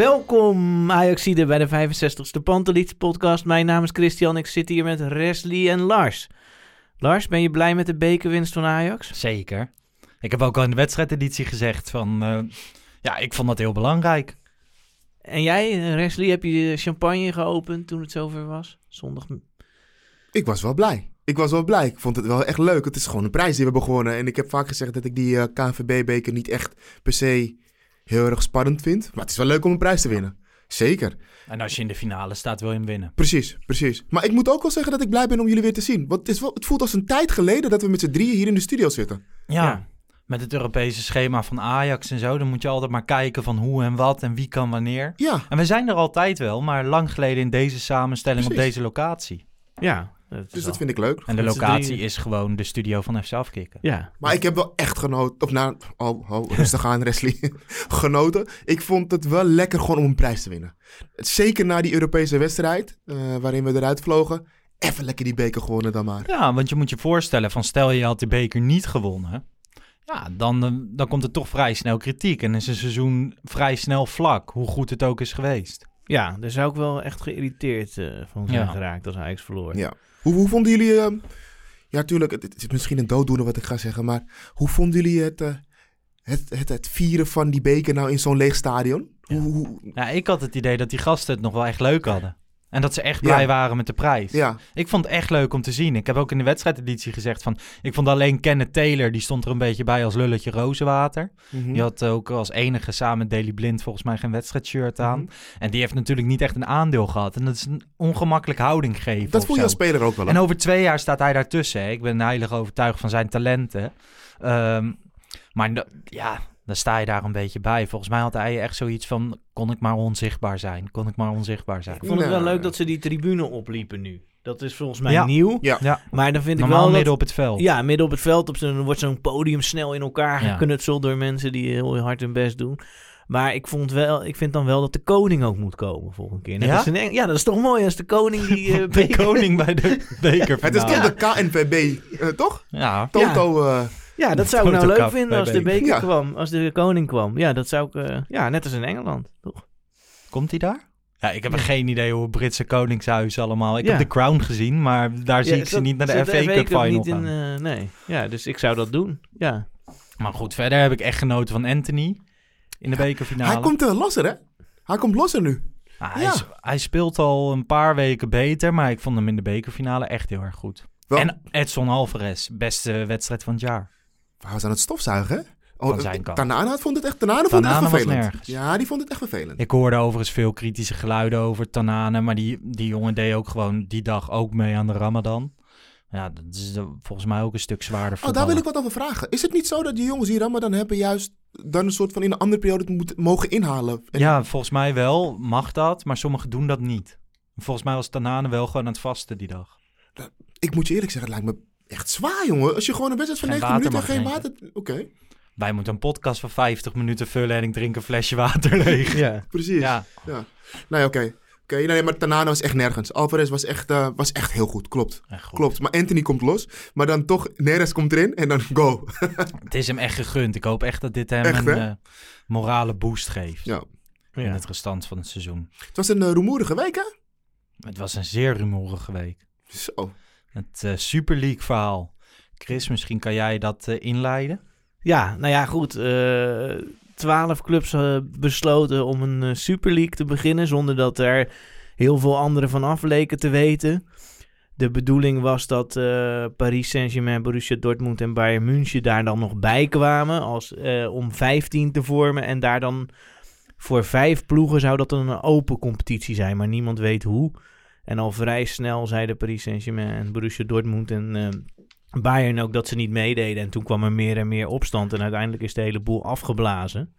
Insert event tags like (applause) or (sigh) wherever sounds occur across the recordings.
Welkom Ajaxide bij de 65ste Pantelits podcast. Mijn naam is Christian, ik zit hier met Resli en Lars. Lars, ben je blij met de bekerwinst van Ajax? Zeker. Ik heb ook al in de wedstrijdeditie gezegd van... eh, ja, ik vond dat heel belangrijk. En jij, Resli, heb je champagne geopend toen het zover was? Zondag. Ik was wel blij. Ik was wel blij. Ik vond het wel echt leuk. Het is gewoon een prijs die we hebben gewonnen. En ik heb vaak gezegd dat ik die eh, KNVB-beker niet echt per se heel erg spannend vind. Maar het is wel leuk om een prijs te winnen. Zeker. En als je in de finale staat, wil je hem winnen. Precies, precies. Maar ik moet ook wel zeggen dat ik blij ben om jullie weer te zien. Want het, is wel, het voelt als een tijd geleden dat we met z'n drieën hier in de studio zitten. Ja, Ja. met het Europese schema van Ajax en zo... dan moet je altijd maar kijken van hoe en wat en wie kan wanneer. Ja, En we zijn er altijd wel, maar lang geleden in deze samenstelling op deze locatie. Ja, dat dus wel- dat vind ik leuk. En de locatie is gewoon de studio van FC Afkikken. Ja, Maar ik heb wel echt genoten. Of nou, oh, oh (laughs) rustig aan, Wesley. (laughs) genoten. Ik vond het wel lekker gewoon om een prijs te winnen. Zeker na die Europese wedstrijd, eh, waarin we eruit vlogen. Even lekker die beker gewonnen dan maar. Ja, want je moet je voorstellen van stel je had de beker niet gewonnen... Ja, dan, eh, dan komt er toch vrij snel kritiek. En is een seizoen vrij snel vlak, hoe goed het ook is geweest. ja daar zou ik wel echt geïrriteerd eh, van zijn Ja. geraakt als Ajax verloor. Ja. Hoe, hoe vonden jullie... eh, ja, natuurlijk, het, het is misschien een dooddoener wat ik ga zeggen, maar hoe vonden jullie het, eh, het, het, het vieren van die beker nou in zo'n leeg stadion? Ja. Hoe, hoe- Ja, ik had het idee dat die gasten het nog wel echt leuk hadden. En dat ze echt blij Ja. waren met de prijs. ja, Ik vond het echt leuk om te zien. Ik heb ook in de wedstrijdeditie gezegd van... Ik vond alleen Kenneth Taylor, die stond er een beetje bij als lulletje rozenwater. Mhm. Die had ook als enige samen met Daily Blind volgens mij geen wedstrijdshirt aan. Mhm. En die heeft natuurlijk niet echt een aandeel gehad. En dat is een ongemakkelijk houding geven dat voel je als speler ook wel. hè? En over twee jaar staat hij daartussen. Hè. Ik ben heilig overtuigd van zijn talenten. Ehm, maar ja, dan sta je daar een beetje bij. Volgens mij had hij echt zoiets van... Kon ik maar onzichtbaar zijn? Kon ik maar onzichtbaar zijn? Ik vond het wel Nee. leuk dat ze die tribune opliepen nu. Dat is volgens mij Ja. nieuw. Ja. Ja, Maar dan vind ik normaal wel dat- midden op het veld. Ja, midden op het veld op zo'n, wordt zo'n podium snel in elkaar Ja. geknutseld door mensen die heel hard hun best doen. Maar ik, vond wel, ik vind dan wel dat de koning ook moet komen volgende keer. Net Ja? ja, dat is toch mooi als de koning die... (laughs) eh, de beker- koning bij de bekerfinale. Het is toch de KNVB, eh, toch? Ja, Toto, eh, Ja, dat zou ik nou leuk vinden als de beker. Ja. kwam. Als de koning kwam. Ja, dat zou ik... eh, ja, net als in Engeland. Toch? komt hij daar? Ja, ik heb geen idee hoe het Britse koningshuis allemaal... Ik Ja. heb The Crown gezien, maar daar zie Ja, ik ze niet naar de FA Cup final niet in, gaan. eh, Nee, ja, dus ik zou dat doen. Ja. Maar goed, verder heb ik echt genoten van Anthony in de bekerfinale. hij komt eh, losser, hè? Hij komt losser nu. Ah, hij, hij speelt al een paar weken beter, maar ik vond hem in de bekerfinale echt heel erg goed. Wel, En Edson Alvarez, beste wedstrijd van het jaar. Hij was aan het stofzuigen? Van eh. Tanana vond het echt, Tanana vond het echt vervelend. Ja, die vond het echt vervelend. Ik hoorde overigens veel kritische geluiden over Tanane, maar die, die jongen deed ook gewoon die dag ook mee aan de Ramadan. Ja, dat is eh, volgens mij ook een stuk zwaarder Oh, daar wil ik wat over vragen. Is het niet zo dat die jongens die Ramadan hebben juist dan een soort van in een andere periode moeten mogen inhalen? En- Ja, volgens mij wel mag dat, maar sommigen doen dat niet. Volgens mij was Tanane wel gewoon aan het vasten die dag. Ik moet je eerlijk zeggen, het lijkt me echt zwaar, jongen. Als je gewoon een wedstrijd van Geen 90 minuten en geen water... Oké, Wij moeten een podcast van 50 minuten vullen en ik drink een flesje water (laughs) leeg. ja. precies. Ja, Nee, oké. Oké, nee, maar Tanana was echt nergens. Alvarez was echt, eh, was echt heel goed, klopt. echt goed. Klopt, maar Anthony komt los. Maar dan toch, Neres komt erin en dan go. (laughs) Het is hem echt gegund. Ik hoop echt dat dit hem Echt, een eh, morale boost geeft Ja. in Ja. het restant van het seizoen. Het was een uh, rumoerige week, hè? Het was een zeer rumoerige week. Zo. Het eh, Super League verhaal. Chris, misschien kan jij dat eh, inleiden? Ja, nou ja, goed. eh, Twaalf clubs besloten om een Super League te beginnen, zonder dat er heel veel anderen van af leken te weten. De bedoeling was dat Paris Saint-Germain, Borussia Dortmund en Bayern München daar dan nog bij kwamen als, om 15 te vormen. En daar dan voor vijf ploegen zou dat een open competitie zijn, maar niemand weet hoe. En al vrij snel zeiden Paris Saint-Germain en Borussia Dortmund en eh, Bayern ook dat ze niet meededen. En toen kwam er meer en meer opstand en uiteindelijk is de hele boel afgeblazen.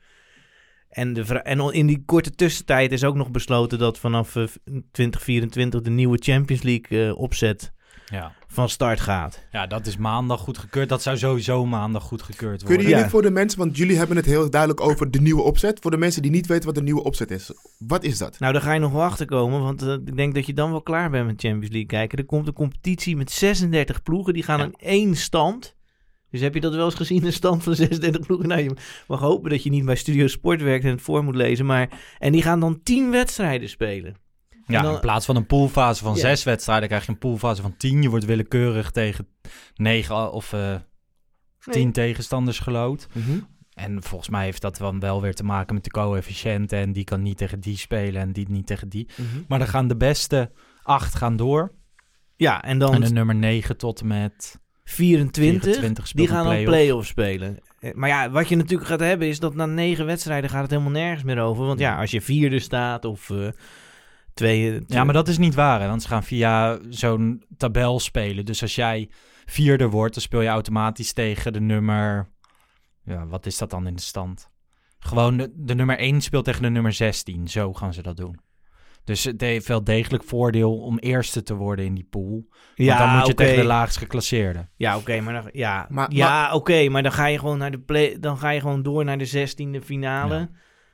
En, de en in die korte tussentijd is ook nog besloten dat vanaf eh, 2024 de nieuwe Champions League eh, opzet Ja. van start gaat. ja, dat is maandag goedgekeurd. Dat zou sowieso maandag goedgekeurd Kunnen worden. jullie Ja. voor de mensen, want jullie hebben het heel duidelijk over de nieuwe opzet. Voor de mensen die niet weten wat de nieuwe opzet is. Wat is dat? Nou, daar ga je nog wel achter komen, want eh, ik denk dat je dan wel klaar bent met Champions League kijken. Er komt een competitie met 36 ploegen, die gaan Ja. aan één stand. Dus heb je dat wel eens gezien, een stand van (laughs) 36 ploegen? Nou, je mag hopen dat je niet bij Studio Sport werkt en het voor moet lezen. Maar, en die gaan dan 10 wedstrijden spelen. Ja, dan- in plaats van een poolfase van Ja. zes wedstrijden krijg je een poolfase van tien. Je wordt willekeurig tegen negen of eh, tien tegenstanders gelood. En volgens mij heeft dat dan wel weer te maken met de coëfficiënten. En die kan niet tegen die spelen en die niet tegen die. Maar dan gaan de beste acht gaan door. Ja, en dan En de nummer 9 tot en met 24, 24 die gaan dan play-off. play-off spelen. Eh, Maar ja, wat je natuurlijk gaat hebben is dat na negen wedstrijden gaat het helemaal nergens meer over. Want ja, als je vierde staat of eh twee... Ja, maar dat is niet waar. Hè? Want ze gaan via zo'n tabel spelen. Dus als jij vierde wordt, dan speel je automatisch tegen de nummer... Ja, wat is dat dan in de stand? Gewoon de, de nummer 1 speelt tegen de nummer 16. Zo gaan ze dat doen. Dus het heeft wel degelijk voordeel om eerste te worden in die pool. Want dan moet je tegen de laagst geclasseerde. Ja, oké, maar dan, ja, Maar- ja, oké, maar dan ga je gewoon naar de play, dan ga je gewoon door naar de zestiende finale. Ja.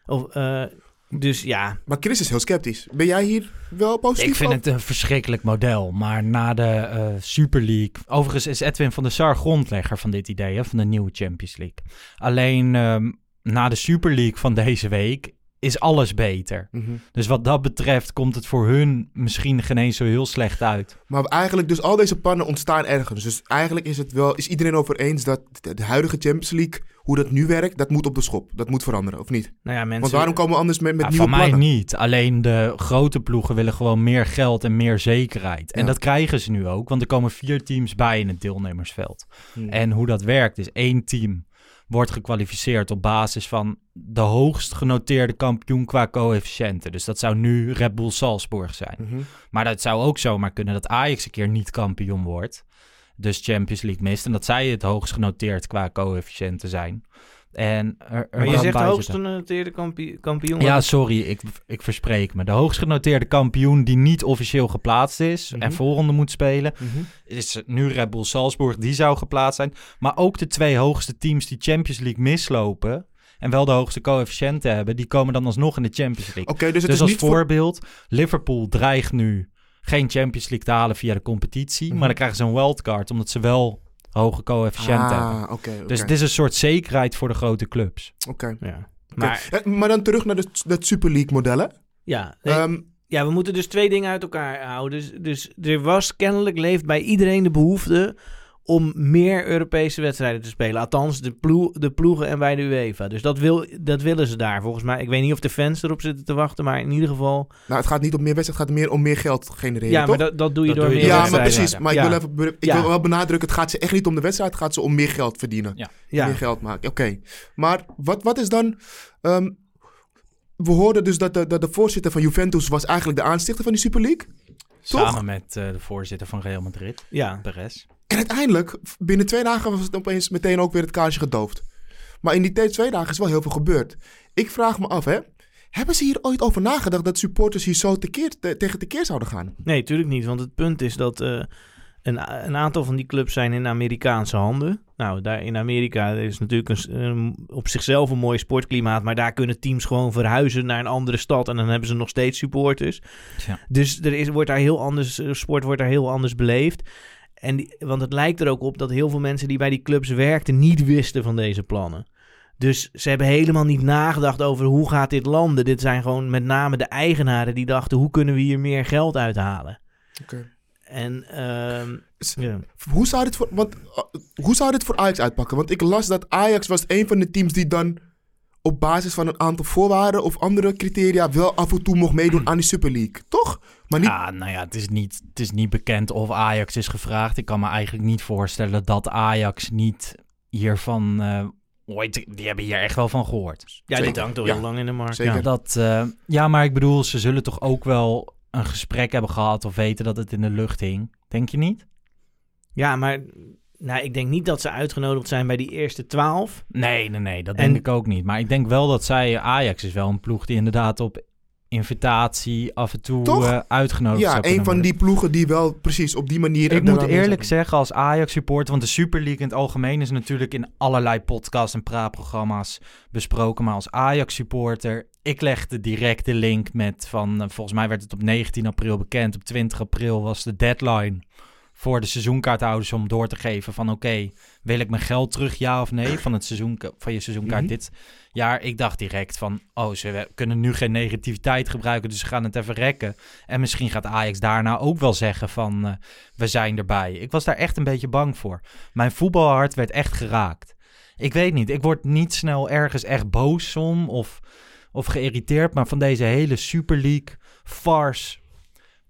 Of, eh, dus ja, Maar Chris is heel sceptisch. Ben jij hier wel positief Ik vind over? het een verschrikkelijk model. Maar na de eh, Super League... Overigens is Edwin van der Sar grondlegger van dit idee, hè, van de nieuwe Champions League. Alleen ehm, na de Super League van deze week is alles beter. Mhm. Dus wat dat betreft komt het voor hun misschien geen eens zo heel slecht uit. Maar eigenlijk, dus al deze pannen ontstaan ergens. Dus eigenlijk is het wel, is iedereen over eens dat de, huidige Champions League, hoe dat nu werkt, dat moet op de schop. Dat moet veranderen, of niet? nou ja, mensen... Want waarom komen we anders met, met Ja, nieuwe van mij plannen? niet. Alleen de grote ploegen willen gewoon meer geld en meer zekerheid. En Ja. dat krijgen ze nu ook, want er komen vier teams bij in het deelnemersveld. Hmm. En hoe dat werkt is één team wordt gekwalificeerd op basis van de hoogst genoteerde kampioen qua coëfficiënten. Dus dat zou nu Red Bull Salzburg zijn. Mhm. Maar dat zou ook zomaar kunnen dat Ajax een keer niet kampioen wordt. Dus Champions League mist. En dat zij het hoogst genoteerd qua coëfficiënten zijn. En er, er maar je zegt bij hoogst genoteerde kampi- kampioen. Ja, sorry, ik, ik verspreek me. De hoogst genoteerde kampioen die niet officieel geplaatst is Mhm. en volgende moet spelen, Mhm. is nu Red Bull Salzburg. Die zou geplaatst zijn. Maar ook de twee hoogste teams die Champions League mislopen en wel de hoogste coëfficiënten hebben, die komen dan alsnog in de Champions League. Oké, dus het dus is als niet voor... voorbeeld, Liverpool dreigt nu geen Champions League te halen via de competitie, Mhm. maar dan krijgen ze een wildcard omdat ze wel hoge coëfficiënten hebben. Ah, oké. Dus het is een soort zekerheid voor de grote clubs. Oké. Ja. Maar Eh, maar dan terug naar de, dat Super League modellen. ja, nee, Ehm, ja, we moeten dus twee dingen uit elkaar houden. Dus, dus er was kennelijk, leeft bij iedereen de behoefte om meer Europese wedstrijden te spelen. Althans, de, ploe, de ploegen en bij de UEFA. Dus dat, wil, dat willen ze daar volgens mij. Ik weet niet of de fans erop zitten te wachten, maar in ieder geval... nou, het gaat niet om meer wedstrijden, het gaat meer om meer geld genereren, Ja, toch? maar dat, dat doe je Dat door doe je meer ja, maar precies. Maar ik, wil, even, ik Ja. wil wel benadrukken, het gaat ze echt niet om de wedstrijd, het gaat ze om meer geld verdienen. Ja. Ja. Meer geld maken, oké. Maar wat, wat is dan... ehm, we hoorden dus dat de, dat de voorzitter van Juventus was eigenlijk de aanstichter van die Super League. Toch? Samen met eh, de voorzitter van Real Madrid, ja. Perez. En uiteindelijk, binnen twee dagen was het opeens meteen ook weer het kaarsje gedoofd. Maar in die twee dagen is wel heel veel gebeurd. Ik vraag me af, hè. Hebben ze hier ooit over nagedacht dat supporters hier zo tekeer, te- tegen tekeer zouden gaan? Nee, tuurlijk niet. Want het punt is dat eh, een, een aantal van die clubs zijn in Amerikaanse handen. Nou, daar in Amerika is natuurlijk een, op zichzelf een mooi sportklimaat. Maar daar kunnen teams gewoon verhuizen naar een andere stad. En dan hebben ze nog steeds supporters. Ja. Dus er is, wordt daar heel anders, eh, sport wordt daar heel anders beleefd. En die, want het lijkt er ook op dat heel veel mensen die bij die clubs werkten niet wisten van deze plannen. Dus ze hebben helemaal niet nagedacht over hoe gaat dit landen. Dit zijn gewoon met name de eigenaren die dachten hoe kunnen we hier meer geld uithalen. En ehm. Hoe zou dit voor, want, uh, hoe zou dit voor Ajax uitpakken? Want ik las dat Ajax was een van de teams die dan op basis van een aantal voorwaarden of andere criteria wel af en toe mocht meedoen aan die Super League. Toch? Maar niet... Ja, nou ja, het is, niet, het is niet bekend of Ajax is gevraagd. Ik kan me eigenlijk niet voorstellen dat Ajax niet hiervan eh, ooit... Die hebben hier echt wel van gehoord. ja, die hangt al Ja. heel lang in de markt. Zeker. Ja. Dat, eh, ja, maar ik bedoel, ze zullen toch ook wel een gesprek hebben gehad of weten dat het in de lucht hing. Denk je niet? ja, maar nou, ik denk niet dat ze uitgenodigd zijn bij die eerste twaalf. Nee, nee, nee, dat En- denk ik ook niet. Maar ik denk wel dat zij, Ajax is wel een ploeg die inderdaad op invitatie af en toe eh, uitgenodigd ja, een van die ploegen die wel precies op die manier... Ik moet eerlijk zeggen, als Ajax-supporter... want de Super League in het algemeen is natuurlijk in allerlei podcasts en praatprogramma's besproken. Maar als Ajax-supporter, ik legde direct de link met van... eh, volgens mij werd het op 19 april bekend. Op 20 april was de deadline voor de seizoenkaarthouders om door te geven van... oké, wil ik mijn geld terug, ja of nee, van, het seizoen, van je seizoenkaart Mhm. dit jaar? Ik dacht direct van, oh, ze kunnen nu geen negativiteit gebruiken, dus ze gaan het even rekken. En misschien gaat Ajax daarna ook wel zeggen van... eh, we zijn erbij. Ik was daar echt een beetje bang voor. Mijn voetbalhart werd echt geraakt. Ik weet niet, ik word niet snel ergens echt boos om of, of geïrriteerd, maar van deze hele Super League farce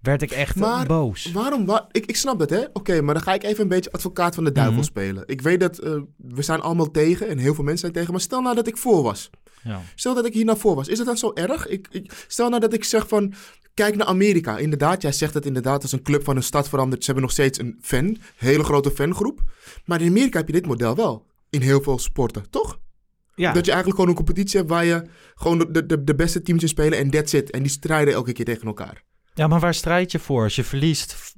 werd ik echt Maar boos. Waarom? Wa ik, ik snap het, hè? Oké, maar dan ga ik even een beetje advocaat van de duivel Mhm. spelen. Ik weet dat eh, we zijn allemaal tegen en heel veel mensen zijn tegen. Maar stel nou dat ik voor was. Ja. Stel dat ik hier naar voor was. Is het dan zo erg? Ik, ik, stel nou dat ik zeg van... Kijk naar Amerika. Inderdaad, jij zegt het inderdaad als een club van een stad verandert. Ze hebben nog steeds een fan. Hele grote fangroep. Maar in Amerika heb je dit model wel. In heel veel sporten, toch? Ja. Dat je eigenlijk gewoon een competitie hebt waar je gewoon de, de, de beste teams in spelen en that's it. En die strijden elke keer tegen elkaar. Ja, maar waar strijd je voor? Als je verliest,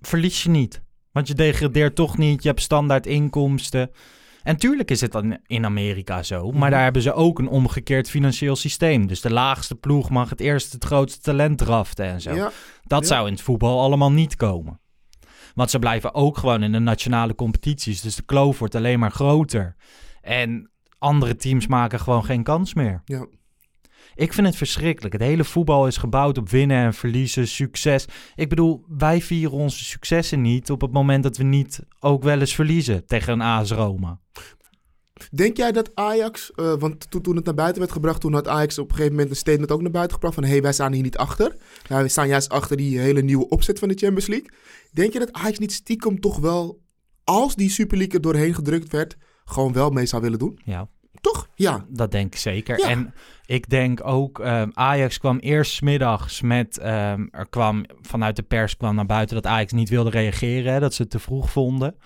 verlies je niet. Want je degradeert toch niet, je hebt standaard inkomsten. En tuurlijk is het dan in Amerika zo, maar daar hebben ze ook een omgekeerd financieel systeem. Dus de laagste ploeg mag het eerst het grootste talent draften en zo. Ja, Dat Ja. zou in het voetbal allemaal niet komen. Want ze blijven ook gewoon in de nationale competities. Dus de kloof wordt alleen maar groter. En andere teams maken gewoon geen kans meer. ja. Ik vind het verschrikkelijk. Het hele voetbal is gebouwd op winnen en verliezen, succes. Ik bedoel, wij vieren onze successen niet op het moment dat we niet ook wel eens verliezen tegen een AS Roma. Denk jij dat Ajax, eh, want toen, toen het naar buiten werd gebracht, toen had Ajax op een gegeven moment een statement ook naar buiten gebracht van hé, hey, wij staan hier niet achter. Nou, we staan juist achter die hele nieuwe opzet van de Champions League. Denk je dat Ajax niet stiekem toch wel, als die Super League er doorheen gedrukt werd, gewoon wel mee zou willen doen? Ja, Toch? Ja. Dat denk ik zeker. Ja. En ik denk ook, ehm, Ajax kwam eerst middags met, ehm, er kwam vanuit de pers kwam naar buiten dat Ajax niet wilde reageren, hè, dat ze het te vroeg vonden.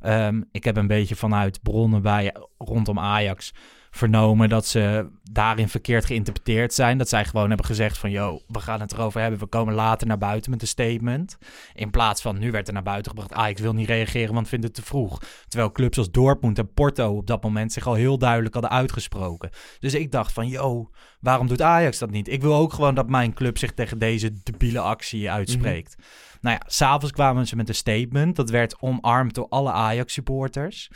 Ehm, ik heb een beetje vanuit bronnen bij rondom Ajax vernomen dat ze daarin verkeerd geïnterpreteerd zijn. Dat zij gewoon hebben gezegd van, yo, we gaan het erover hebben, we komen later naar buiten met een statement. In plaats van, nu werd er naar buiten gebracht, Ajax wil niet reageren, want vindt het te vroeg. Terwijl clubs als Dortmund en Porto op dat moment zich al heel duidelijk hadden uitgesproken. Dus ik dacht van, yo, waarom doet Ajax dat niet? Ik wil ook gewoon dat mijn club zich tegen deze debiele actie uitspreekt. Nou ja, s'avonds kwamen ze met een statement. Dat werd omarmd door alle Ajax-supporters.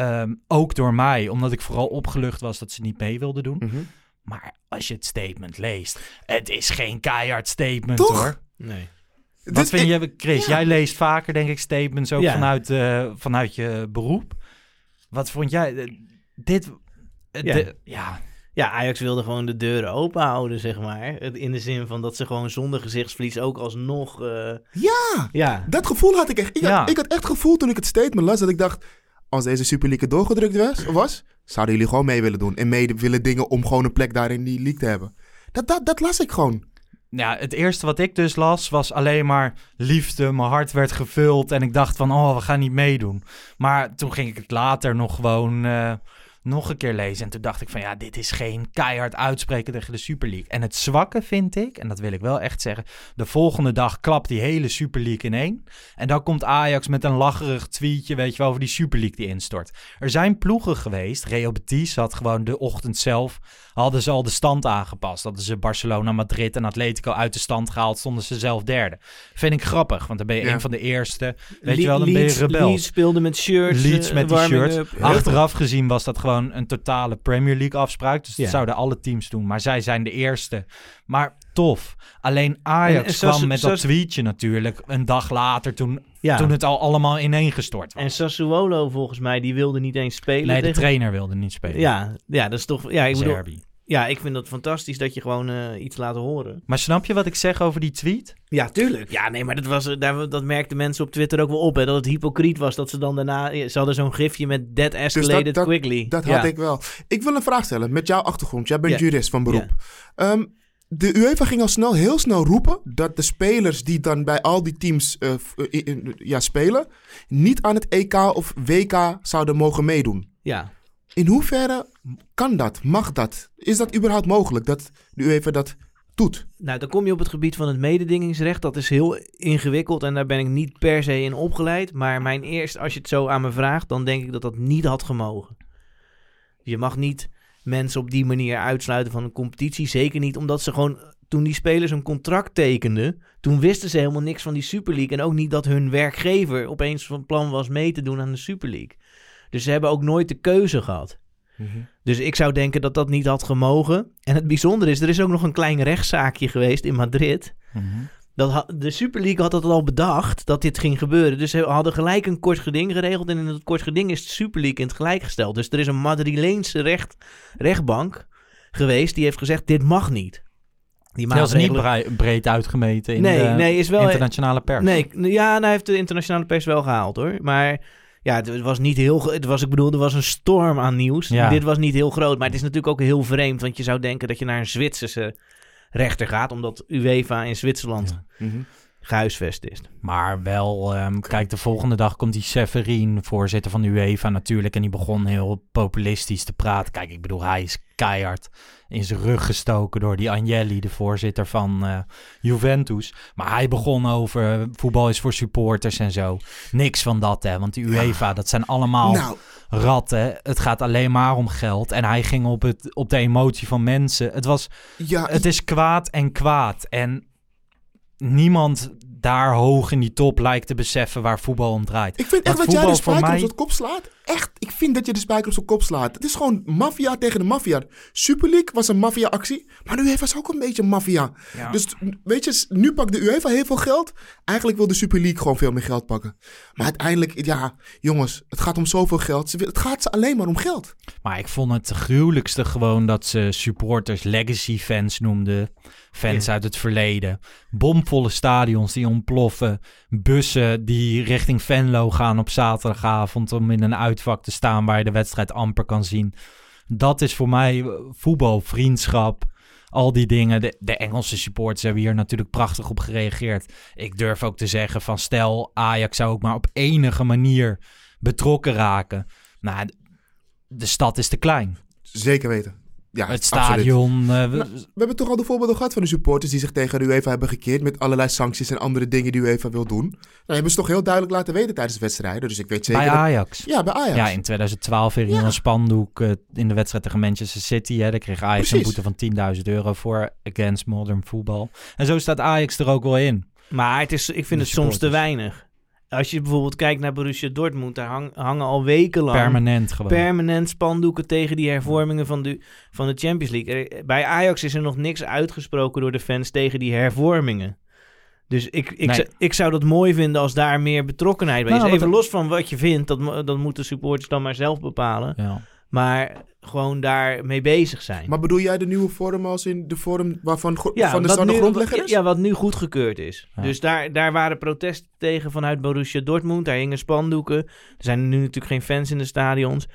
Ehm, ook door mij, omdat ik vooral opgelucht was dat ze niet mee wilden doen. Mhm. Maar als je het statement leest, het is geen keihard statement Toch? hoor. Nee. Wat vind ik- je, Chris? ja. Jij leest vaker, denk ik, statements ook Ja. vanuit, eh, vanuit je beroep. Wat vond jij? eh, Dit. eh, Ja. de- ja. Ja, Ajax wilde gewoon de deuren open houden, zeg maar. In de zin van dat ze gewoon zonder gezichtsverlies ook alsnog... eh, Ja, ja, dat gevoel had ik echt. Ik, Ja. had, ik had echt gevoel toen ik het statement las dat ik dacht, als deze Super League er doorgedrukt was, was, zouden jullie gewoon mee willen doen. En mee willen dingen om gewoon een plek daar in die league te hebben. Dat, dat, dat las ik gewoon. Ja, het eerste wat ik dus las was alleen maar liefde. Mijn hart werd gevuld en ik dacht van, oh, we gaan niet meedoen. Maar toen ging ik het later nog gewoon eh, nog een keer lezen. En toen dacht ik van, ja, dit is geen keihard uitspreken tegen de Super League. En het zwakke vind ik, en dat wil ik wel echt zeggen, de volgende dag klapt die hele Super League in één. En dan komt Ajax met een lacherig tweetje, weet je wel, over die Super League die instort. Er zijn ploegen geweest, Real Betis had gewoon de ochtend zelf, hadden ze al de stand aangepast. Hadden ze Barcelona, Madrid en Atletico uit de stand gehaald, stonden ze zelf derde. Vind ik grappig, want dan ben je Ja. een van de eerste. Weet Le- je wel, dan ben je Leeds- rebel. Leeds speelde met shirts. Leeds eh, met die warming shirts. up. Achteraf gezien was dat gewoon gewoon een totale Premier League afspraak. Dus dat zouden alle teams doen. Maar zij zijn de eerste. Maar tof. Alleen Ajax En- en zoals- kwam met dat tweetje natuurlijk een dag later toen, Ja. toen het al allemaal ineengestort was. En Sassuolo volgens mij, die wilde niet eens spelen. nee, de trainer wilde niet spelen. Ja, ja, dat is toch... Ja, ik bedoel. Ja, ik vind dat fantastisch dat je gewoon eh, iets laat horen. Maar snap je wat ik zeg over die tweet? Ja, tuurlijk. Ja, nee, maar dat, was, eh, daar, dat merkten mensen op Twitter ook wel op. Hè, dat het hypocriet was dat ze dan daarna... Ze hadden zo'n gifje met dead escalated Dus dat- quickly. Dat ja. had ik wel. Ik wil een vraag stellen met jouw achtergrond. Jij bent Ja. jurist van beroep. Ehm, de UEFA ging al snel, heel snel roepen dat de spelers die dan bij al die teams eh, f- eh, in- in- ja, spelen, niet aan het EK of WK zouden mogen meedoen. Ja. In hoeverre kan dat? Mag dat? Is dat überhaupt mogelijk dat de UEFA dat doet? Nou, dan kom je op het gebied van het mededingingsrecht. Dat is heel ingewikkeld en daar ben ik niet per se in opgeleid. Maar mijn eerst, als je het zo aan me vraagt, dan denk ik dat dat niet had gemogen. Je mag niet mensen op die manier uitsluiten van een competitie. Zeker niet omdat ze gewoon, toen die spelers een contract tekenden, toen wisten ze helemaal niks van die Super League. En ook niet dat hun werkgever opeens van plan was mee te doen aan de Super League. Dus ze hebben ook nooit de keuze gehad. Dus ik zou denken dat dat niet had gemogen. En het bijzondere is, er is ook nog een klein rechtszaakje geweest in Madrid. Dat ha- de Super League had dat al bedacht, dat dit ging gebeuren. Dus ze hadden gelijk een kort geding geregeld. En in het kort geding is de Super League in het gelijk gesteld. Dus er is een Madrileense recht, rechtbank geweest die heeft gezegd, dit mag niet. Die Dat is niet maatregelen- brei- breed uitgemeten in Nee, de nee, is wel- internationale pers. Nee, ja, nou, hij heeft de internationale pers wel gehaald hoor. Maar ja, het was niet heel. Het was, ik bedoel, er was een storm aan nieuws. Ja. Dit was niet heel groot. Maar het is natuurlijk ook heel vreemd. Want je zou denken dat je naar een Zwitserse rechter gaat. Omdat UEFA in Zwitserland gehuisvest is. Maar wel, ehm, kijk, de volgende dag komt die Severin, voorzitter van de UEFA natuurlijk. En die begon heel populistisch te praten. Kijk, ik bedoel, hij is keihard in zijn rug gestoken door die Agnelli, de voorzitter van eh, Juventus. Maar hij begon over voetbal is voor supporters en zo. Niks van dat, hè. Want de UEFA, dat zijn allemaal Nou. ratten. Het gaat alleen maar om geld. En hij ging op, het, op de emotie van mensen. Het was... Ja, het is kwaad en kwaad. En niemand daar hoog in die top lijkt te beseffen waar voetbal om draait. Ik vind echt dat jij de spijker mij- op zijn kop slaat. Echt, ik vind dat je de spijker op zijn kop slaat. Het is gewoon maffia tegen de maffia. Super League was een maffia-actie, maar de UEFA is ook een beetje maffia. Ja. Dus weet je, nu pakt de UEFA heel veel geld. Eigenlijk wil de Super League gewoon veel meer geld pakken. Maar uiteindelijk, ja, jongens, het gaat om zoveel geld. Het gaat ze alleen maar om geld. Maar ik vond het gruwelijkste gewoon dat ze supporters legacy fans noemden. Fans uit het verleden. Bomvolle stadions die ontploffen. Bussen die richting Venlo gaan op zaterdagavond om in een uitvak te staan waar je de wedstrijd amper kan zien. Dat is voor mij eh, voetbal, vriendschap, al die dingen. De, de Engelse supporters hebben hier natuurlijk prachtig op gereageerd. Ik durf ook te zeggen van stel Ajax zou ook maar op enige manier betrokken raken. Nou, de stad is te klein. Zeker weten. Ja, het stadion. eh, we- Nou, we hebben toch al de voorbeelden gehad van de supporters die zich tegen de UEFA hebben gekeerd met allerlei sancties en andere dingen die UEFA wil doen. Nou, hebben ze toch heel duidelijk laten weten tijdens de wedstrijden. Dus ik weet zeker. bij dat- Ajax. Ja, bij Ajax. Ja, in 2012 weer in een spandoek eh, in de wedstrijd tegen Manchester City. Hè, daar kreeg Ajax een boete van 10.000 euro voor against modern football. En zo staat Ajax er ook wel in. Maar het is, ik vind De het soms te weinig. Als je bijvoorbeeld kijkt naar Borussia Dortmund, daar hang- hangen al wekenlang Permanent gewoon. permanent spandoeken tegen die hervormingen van de, van de Champions League. Er- bij Ajax is er nog niks uitgesproken door de fans tegen die hervormingen. Dus ik, ik, Nee. zou, ik zou dat mooi vinden als daar meer betrokkenheid bij is. Nou, wat Even los van wat je vindt, dat, dat moeten supporters dan maar zelf bepalen. Ja. Maar gewoon daar mee bezig zijn. Maar bedoel jij de nieuwe vorm als in de vorm waarvan go- Ja, van de grondlegger is? Ja, wat nu goedgekeurd is. Ja. Dus daar, daar waren protesten tegen vanuit Borussia Dortmund. Daar hingen spandoeken. Er zijn nu natuurlijk geen fans in de stadions.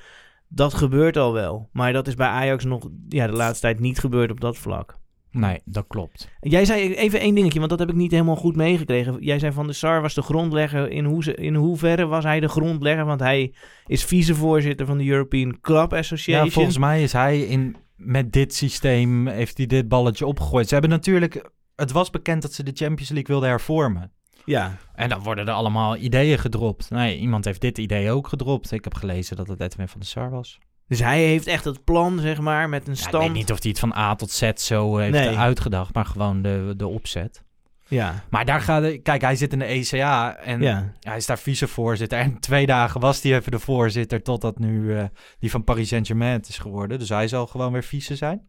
Dat gebeurt al wel. Maar dat is bij Ajax nog ja, de laatste tijd niet gebeurd op dat vlak. Nee, dat klopt. Jij zei even één dingetje, want dat heb ik niet helemaal goed meegekregen. Jij zei van de SAR was de grondlegger. In, hoe, in hoeverre was hij de grondlegger? Want hij is vicevoorzitter van de European Club Association. Ja, volgens mij is hij in, met dit systeem, heeft hij dit balletje opgegooid. Ze hebben natuurlijk, het was bekend dat ze de Champions League wilden hervormen. Ja, En dan worden er allemaal ideeën gedropt. Nee, iemand heeft dit idee ook gedropt. Ik heb gelezen dat het Edwin van der Sar was. Dus hij heeft echt het plan, zeg maar, met een Ja, ik stand. weet niet of hij het van A tot Z zo heeft Nee. uitgedacht, maar gewoon de, de opzet. Ja. Maar daar gaat... de- Kijk, hij zit in de ECA en Ja. hij is daar vicevoorzitter. En twee dagen was hij even de voorzitter... totdat nu eh, die van Paris Saint-Germain is geworden. Dus hij zal gewoon weer vice zijn.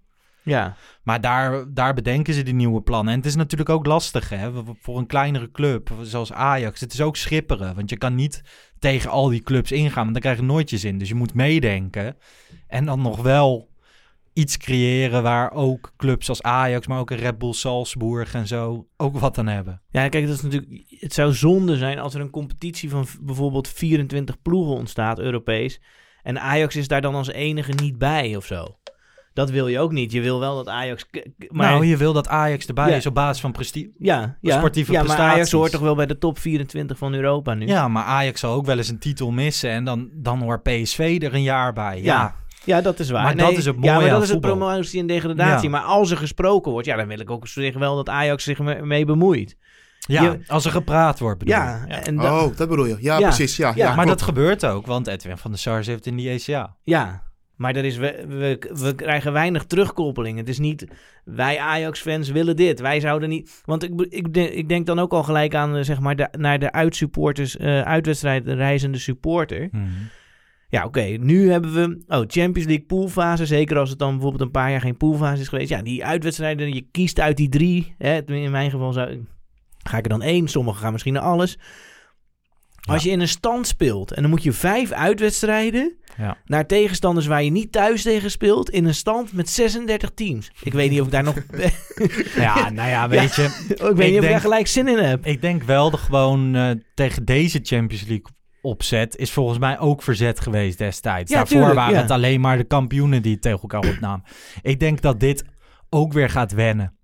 Ja. Maar daar, daar bedenken ze die nieuwe plannen. En het is natuurlijk ook lastig hè, voor een kleinere club zoals Ajax. Het is ook schipperen, want je kan niet tegen al die clubs ingaan, want dan krijg je nooit je zin. Dus je moet meedenken en dan nog wel iets creëren waar ook clubs als Ajax, maar ook een Red Bull Salzburg en zo ook wat aan hebben. Ja, kijk, dat is natuurlijk. Het zou zonde zijn als er een competitie van bijvoorbeeld 24 ploegen ontstaat, Europees. En Ajax is daar dan als enige niet bij of zo. Dat wil je ook niet. Je wil wel dat Ajax. Maar nou, je wil dat Ajax erbij Ja. is op basis van prestige. ja, ja, sportieve ja, maar Ajax hoort toch wel bij de top 24 van Europa nu. Ja, maar Ajax zal ook wel eens een titel missen en dan, dan hoort PSV er een jaar bij. Ja, Ja. Ja, dat is waar. Maar dat is het Ja, mooie maar dat is het voetbal. promotie en degradatie. Ja. Maar als er gesproken wordt, ja, dan wil ik ook zeggen wel dat Ajax zich me- mee bemoeit. ja Je- als er gepraat wordt bedoel Ja, en da- Oh, dat bedoel je. Ja, Ja. precies. Ja, Ja, ja, maar klopt. dat gebeurt ook, want Edwin van der Sar heeft in die ECA. Ja, maar er is, we, we, we krijgen weinig terugkoppeling. Het is niet, wij Ajax-fans willen dit. Wij zouden niet... Want ik, ik, ik denk dan ook al gelijk aan, eh, zeg maar, de, naar de uitsupporters, eh uitwedstrijd reizende supporter. Ja, oké, nu hebben we... Oh, Champions League poolfase. Zeker als het dan bijvoorbeeld een paar jaar geen poolfase is geweest. Ja, die uitwedstrijden, je kiest uit die drie. Hè, in mijn geval zou, ga ik er dan één. Sommigen gaan misschien naar alles. Als je in een stand speelt en dan moet je vijf uitwedstrijden naar tegenstanders waar je niet thuis tegen speelt in een stand met 36 teams. Ik weet niet of ik daar nog. (laughs) Ja, nou ja, weet je. (laughs) ik weet niet of ik daar gelijk zin in heb. Ik denk wel dat gewoon eh, tegen deze Champions League opzet is volgens mij ook verzet geweest destijds. Ja, Daarvoor tuurlijk, waren ja. het alleen maar de kampioenen die het tegen elkaar opnamen. ik denk dat dit ook weer gaat wennen.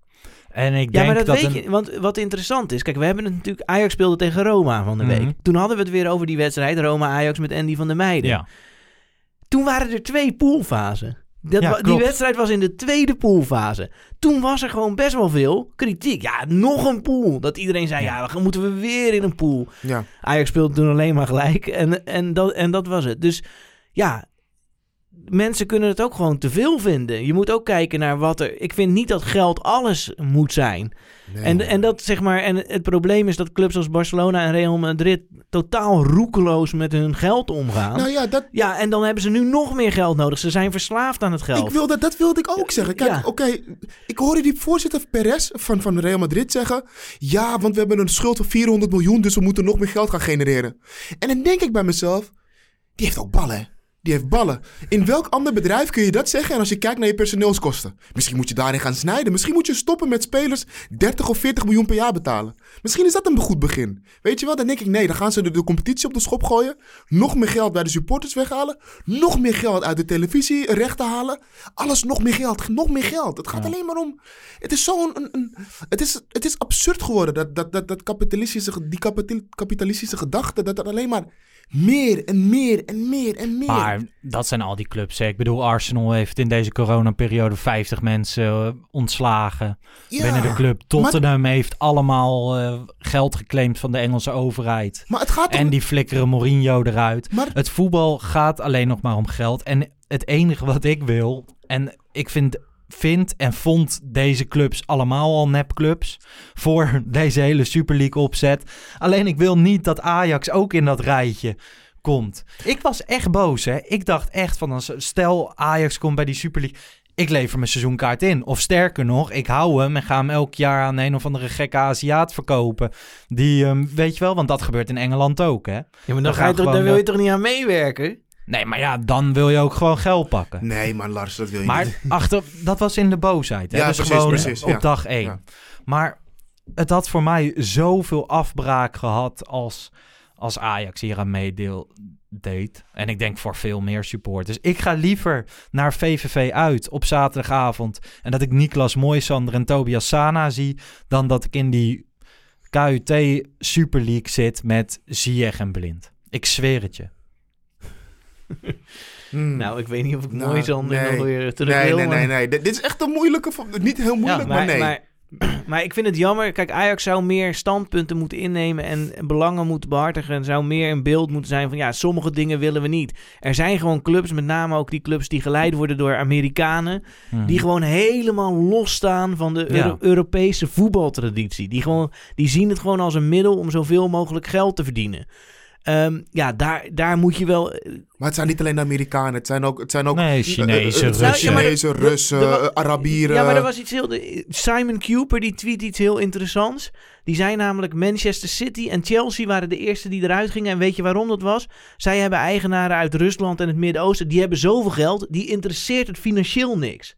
En ik Ja, denk maar dat, weet een- je. Want wat interessant is, kijk, we hebben het natuurlijk. Ajax speelde tegen Roma van de Mhm. week. Toen hadden we het weer over die wedstrijd Roma-Ajax met Andy van der Meijden. Ja, Toen waren er twee poolfasen. Dat Ja, die wedstrijd was in de tweede poolfase. Toen was er gewoon best wel veel kritiek. Ja, nog een pool. Dat iedereen zei, ja, dan moeten we weer in een pool. Ja. Ajax speelde toen alleen maar gelijk. En, en, dat, en dat was het. Dus ja, mensen kunnen het ook gewoon te veel vinden. Je moet ook kijken naar wat er... Ik vind niet dat geld alles moet zijn. Nee. En, en, dat, zeg maar, en het probleem is dat clubs als Barcelona en Real Madrid... totaal roekeloos met hun geld omgaan. Nou ja, dat, Ja, en dan hebben ze nu nog meer geld nodig. Ze zijn verslaafd aan het geld. Ik wilde, dat wilde ik ook zeggen. Kijk, Ja. oké, ik hoorde die voorzitter Perez van, van Real Madrid zeggen... Ja, want we hebben een schuld van 400 miljoen, dus we moeten nog meer geld gaan genereren. En dan denk ik bij mezelf, die heeft ook ballen? Die heeft ballen. In welk ander bedrijf kun je dat zeggen? En als je kijkt naar je personeelskosten. Misschien moet je daarin gaan snijden. Misschien moet je stoppen met spelers 30 of 40 miljoen per jaar betalen. Misschien is dat een goed begin. Weet je wel? Dan denk ik, nee, dan gaan ze de, de competitie op de schop gooien. Nog meer geld bij de supporters weghalen. Nog meer geld uit de televisierechten halen. Alles nog meer geld. Nog meer geld. Het gaat alleen maar om... Het is zo'n... Een, een- het, is, het is absurd geworden. Dat, dat, dat, dat kapitalistische, die kapital- kapitalistische gedachte. Dat er alleen maar meer en meer en meer en meer... maar dat zijn al die clubs. Hè. Ik bedoel, Arsenal heeft in deze coronaperiode 50 mensen eh, ontslagen Ja, binnen de club. Tottenham heeft allemaal eh, geld geclaimd van de Engelse overheid. Maar het gaat om... En die flikkeren Mourinho eruit. Maar Het voetbal gaat alleen nog maar om geld. En het enige wat ik wil, en ik vind, vind en vond deze clubs allemaal al nepclubs voor deze hele Super League opzet. Alleen ik wil niet dat Ajax ook in dat rijtje komt. Ik was echt boos, hè. Ik dacht echt van, als- stel Ajax komt bij die Super League... Ik lever mijn seizoenkaart in. Of sterker nog, ik hou hem en ga hem elk jaar aan een of andere gekke Aziat verkopen. Die, ehm, weet je wel, want dat gebeurt in Engeland ook, hè. ja, maar dan dan, ga je toch, dan wil je de- toch niet aan meewerken? Nee, maar ja, dan wil je ook gewoon geld pakken. Nee, maar Lars, dat wil je Maar niet. achter, dat was in de boosheid. Hè? Ja, dus precies, gewoon precies, op ja. dag één. Ja. Maar het had voor mij zoveel afbraak gehad als, als Ajax hier aan meedeel deed. En ik denk voor veel meer supporters. Ik ga liever naar VVV uit op zaterdagavond. En dat ik Niklas Moisander en Tobias Sana zie. Dan dat ik in die KUT Super League zit met Ziyech en Blind. Ik zweer het je. (laughs) Hmm. Nou, ik weet niet of ik Nou, mooi Sander nee. nog weer terug nee, wil. nee, maar- nee, nee. Dit dit is echt een moeilijke... Niet heel moeilijk, Ja, maar, nee. maar, Maar ik vind het jammer. Kijk, Ajax zou meer standpunten moeten innemen en belangen moeten behartigen. En zou meer een beeld moeten zijn van ja, sommige dingen willen we niet. Er zijn gewoon clubs, met name ook die clubs die geleid worden door Amerikanen. Mhm. Die gewoon helemaal losstaan van de Ja. Euro- Europese voetbaltraditie. Die, gewoon, die zien het gewoon als een middel om zoveel mogelijk geld te verdienen. Ehm, ja, daar, daar moet je wel. Maar het zijn niet alleen de Amerikanen. Het zijn ook... Het zijn ook Nee, eh, Chinezen, eh, eh, Russen. Ja, de- Russen, de- de- eh, Arabieren. Ja, maar er was iets heel. de- Simon Cooper die tweet iets heel interessants. Die zei namelijk: Manchester City en Chelsea waren de eerste die eruit gingen. En weet je waarom dat was? Zij hebben eigenaren uit Rusland en het Midden-Oosten. Die hebben zoveel geld. Die interesseert het financieel niks.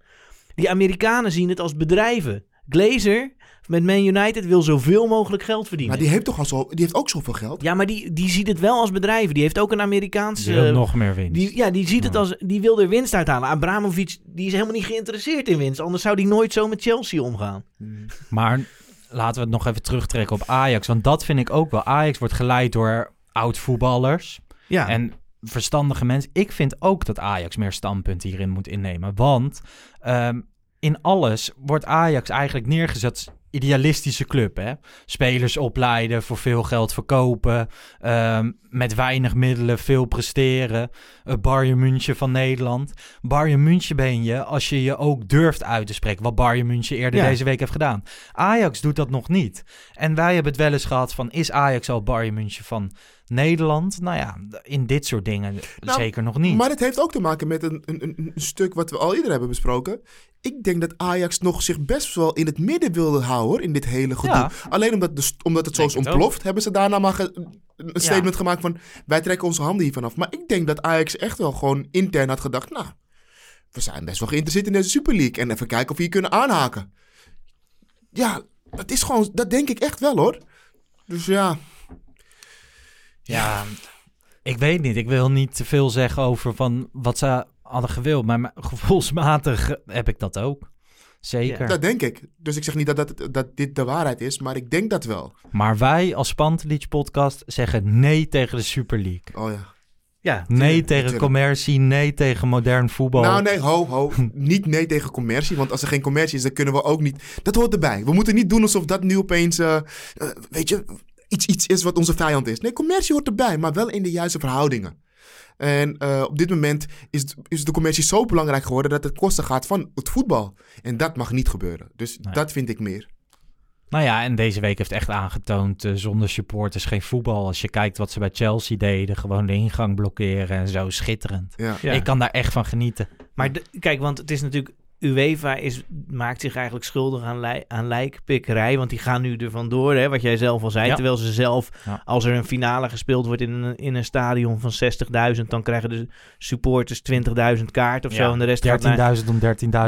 Die Amerikanen zien het als bedrijven. Glazer met Man United wil zoveel mogelijk geld verdienen. Maar die heeft toch al zo... Die heeft ook zoveel geld. Ja, maar die, die ziet het wel als bedrijven. Die heeft ook een Amerikaanse. Die wil nog meer winst. Die, ja, die ziet het als. Die wil er winst uithalen. Abramovic die is helemaal niet geïnteresseerd in winst. Anders zou die nooit zo met Chelsea omgaan. (laughs) Maar laten we het nog even terugtrekken op Ajax. Want dat vind ik ook wel. Ajax wordt geleid door oud-voetballers Ja. en verstandige mensen. Ik vind ook dat Ajax meer standpunten hierin moet innemen. Want ehm, in alles wordt Ajax eigenlijk neergezet idealistische club. Hè? Spelers opleiden, voor veel geld verkopen, ehm, met weinig middelen veel presteren. Het Bayern München van Nederland. Bayern München ben je als je je ook durft uit te spreken. Wat Bayern München eerder Ja. deze week heeft gedaan. Ajax doet dat nog niet. En wij hebben het wel eens gehad van... is Ajax al Bayern München van Nederland? Nou ja, in dit soort dingen Nou, zeker nog niet. Maar het heeft ook te maken met een, een, een stuk wat we al eerder hebben besproken. Ik denk dat Ajax nog zich best wel in het midden wilde houden in dit hele gedoe. Ja. Alleen omdat, de, omdat het zo is ontploft, hebben ze daarna maar ge- een statement gemaakt van... wij trekken onze handen hiervan af. Maar ik denk dat Ajax echt wel gewoon intern had gedacht... nou, we zijn best wel geïnteresseerd in deze Super League. En even kijken of we hier kunnen aanhaken. Ja, dat is gewoon... Dat denk ik echt wel hoor. Dus ja... Ja, ik weet niet. Ik wil niet te veel zeggen over van wat ze hadden gewild. Maar (laughs) gevoelsmatig heb ik dat ook. Zeker. Dat denk ik. Dus ik zeg niet dat, dat, dat dit de waarheid is, maar ik denk dat wel. Maar wij als Pantelic podcast zeggen nee tegen de Super League. Oh ja. Ja, Nee tegen commercie, nee tegen modern voetbal. Nou nee, ho, ho. (laughs) niet nee tegen commercie, want als er geen commercie is, dan kunnen we ook niet... Dat hoort erbij. We moeten niet doen alsof dat nu opeens, eh, eh, weet je, iets, iets is wat onze vijand is. Nee, commercie hoort erbij, maar wel in de juiste verhoudingen. En eh, op dit moment is, is de commercie zo belangrijk geworden dat het kosten gaat van het voetbal. En dat mag niet gebeuren. Dus Nee. dat vind ik meer. Nou ja, en deze week heeft echt aangetoond, eh, zonder supporters geen voetbal. Als je kijkt wat ze bij Chelsea deden, gewoon de ingang blokkeren en zo, schitterend. Ja. Ja. Ik kan daar echt van genieten. Maar de- kijk, want het is natuurlijk. UEFA is, maakt zich eigenlijk schuldig aan, lij, aan lijkpikkerij. Want die gaan nu er vandoor, hè, wat jij zelf al zei. Ja. Terwijl ze zelf, Ja. als er een finale gespeeld wordt in een, in een stadion van 60.000... dan krijgen de supporters 20.000 kaart of zo. En de rest gaat naar... 13.000 om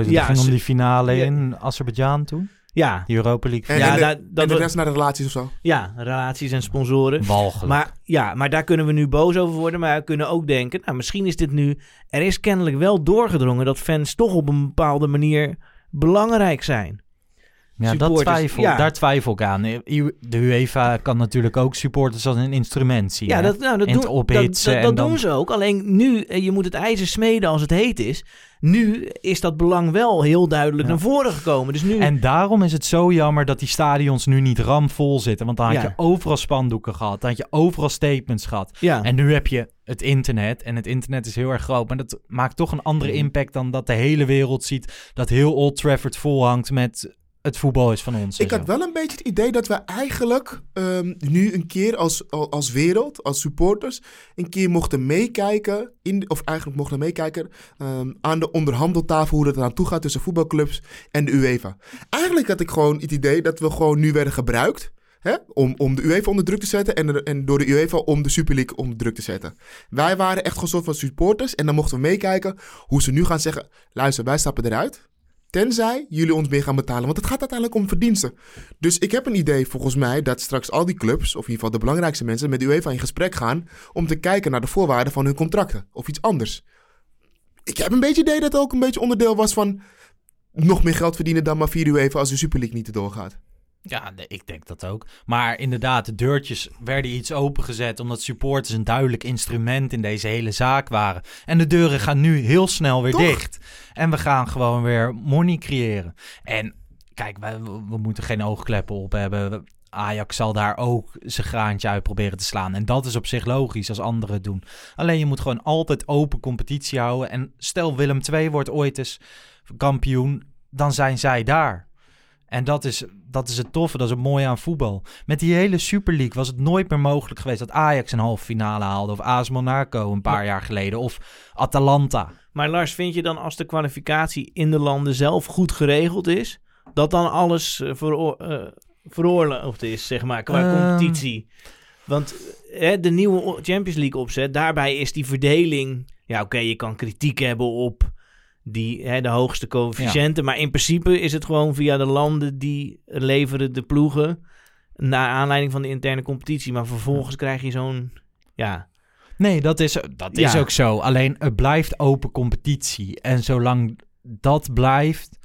13.000. Ja, ging om die finale in Azerbeidzjan toen. Ja, Europa League. En, Ja, en de, dat- en dat- de rest naar de relaties of zo. ja, relaties en sponsoren. Walgelijk. Maar ja, maar daar kunnen we nu boos over worden. Maar we kunnen ook denken, nou, misschien is dit nu... Er is kennelijk wel doorgedrongen dat fans toch op een bepaalde manier belangrijk zijn. Ja, dat twijfel, ja. daar twijfel ik aan. De UEFA kan natuurlijk ook supporters als een instrument zien. Ja, dat, nou, dat, En doen, dat, ophitsen dat, en dat dan- doen ze ook. Alleen nu, eh, je moet het ijzer smeden als het heet is. Nu is dat belang wel heel duidelijk Ja. naar voren gekomen. Dus nu... En daarom is het zo jammer dat die stadions nu niet ramvol zitten. Want dan had je overal spandoeken gehad. Dan had je overal statements gehad. En nu heb je het internet. En het internet is heel erg groot. Maar dat maakt toch een andere Mhm. impact dan dat de hele wereld ziet. Dat heel Old Trafford vol hangt met het voetbal is van ons. Ik had wel een beetje het idee dat we eigenlijk ehm, nu een keer als, al- als wereld, als supporters, een keer mochten meekijken, in, of eigenlijk mochten meekijken ehm, aan de onderhandeltafel hoe dat eraan toe gaat tussen voetbalclubs en de UEFA. Eigenlijk had ik gewoon het idee dat we gewoon nu werden gebruikt. Hè, om, om de UEFA onder druk te zetten en, en door de UEFA om de Super League onder druk te zetten. Wij waren echt gewoon soort van supporters en dan mochten we meekijken hoe ze nu gaan zeggen: luister, wij stappen eruit. Tenzij jullie ons meer gaan betalen. Want het gaat uiteindelijk om verdiensten. Dus ik heb een idee volgens mij dat straks al die clubs, of in ieder geval de belangrijkste mensen, met UEFA in gesprek gaan om te kijken naar de voorwaarden van hun contracten. Of iets anders. Ik heb een beetje idee dat het ook een beetje onderdeel was van nog meer geld verdienen dan maar via UEFA als de Super League niet erdoor gaat. Ja, nee, ik denk dat ook. Maar inderdaad, de deurtjes werden iets opengezet omdat supporters een duidelijk instrument in deze hele zaak waren. En de deuren gaan nu heel snel weer Toch? dicht. En we gaan gewoon weer money creëren. En kijk, we, we moeten geen oogkleppen op hebben. Ajax zal daar ook zijn graantje uit proberen te slaan. En dat is op zich logisch als anderen het doen. Alleen je moet gewoon altijd open competitie houden. En stel Willem II wordt ooit eens kampioen, dan zijn zij daar. En dat is, dat is het toffe, dat is het mooie aan voetbal. Met die hele Super League was het nooit meer mogelijk geweest dat Ajax een halve finale haalde. Of AS Monaco een paar jaar geleden. Of Atalanta. Maar Lars, vind je dan als de kwalificatie in de landen zelf goed geregeld is, dat dan alles eh, veroor- eh, veroorloofd is, zeg maar, qua Ehm. competitie? Want hè, de nieuwe Champions League opzet, daarbij is die verdeling... Ja, oké, je kan kritiek hebben op die, hè, de hoogste coëfficiënten, maar in principe is het gewoon via de landen die leveren de ploegen naar aanleiding van de interne competitie. Maar vervolgens krijg je zo'n, ja... Nee, dat is, dat is Ja. ook zo. Alleen het blijft open competitie. En zolang dat blijft,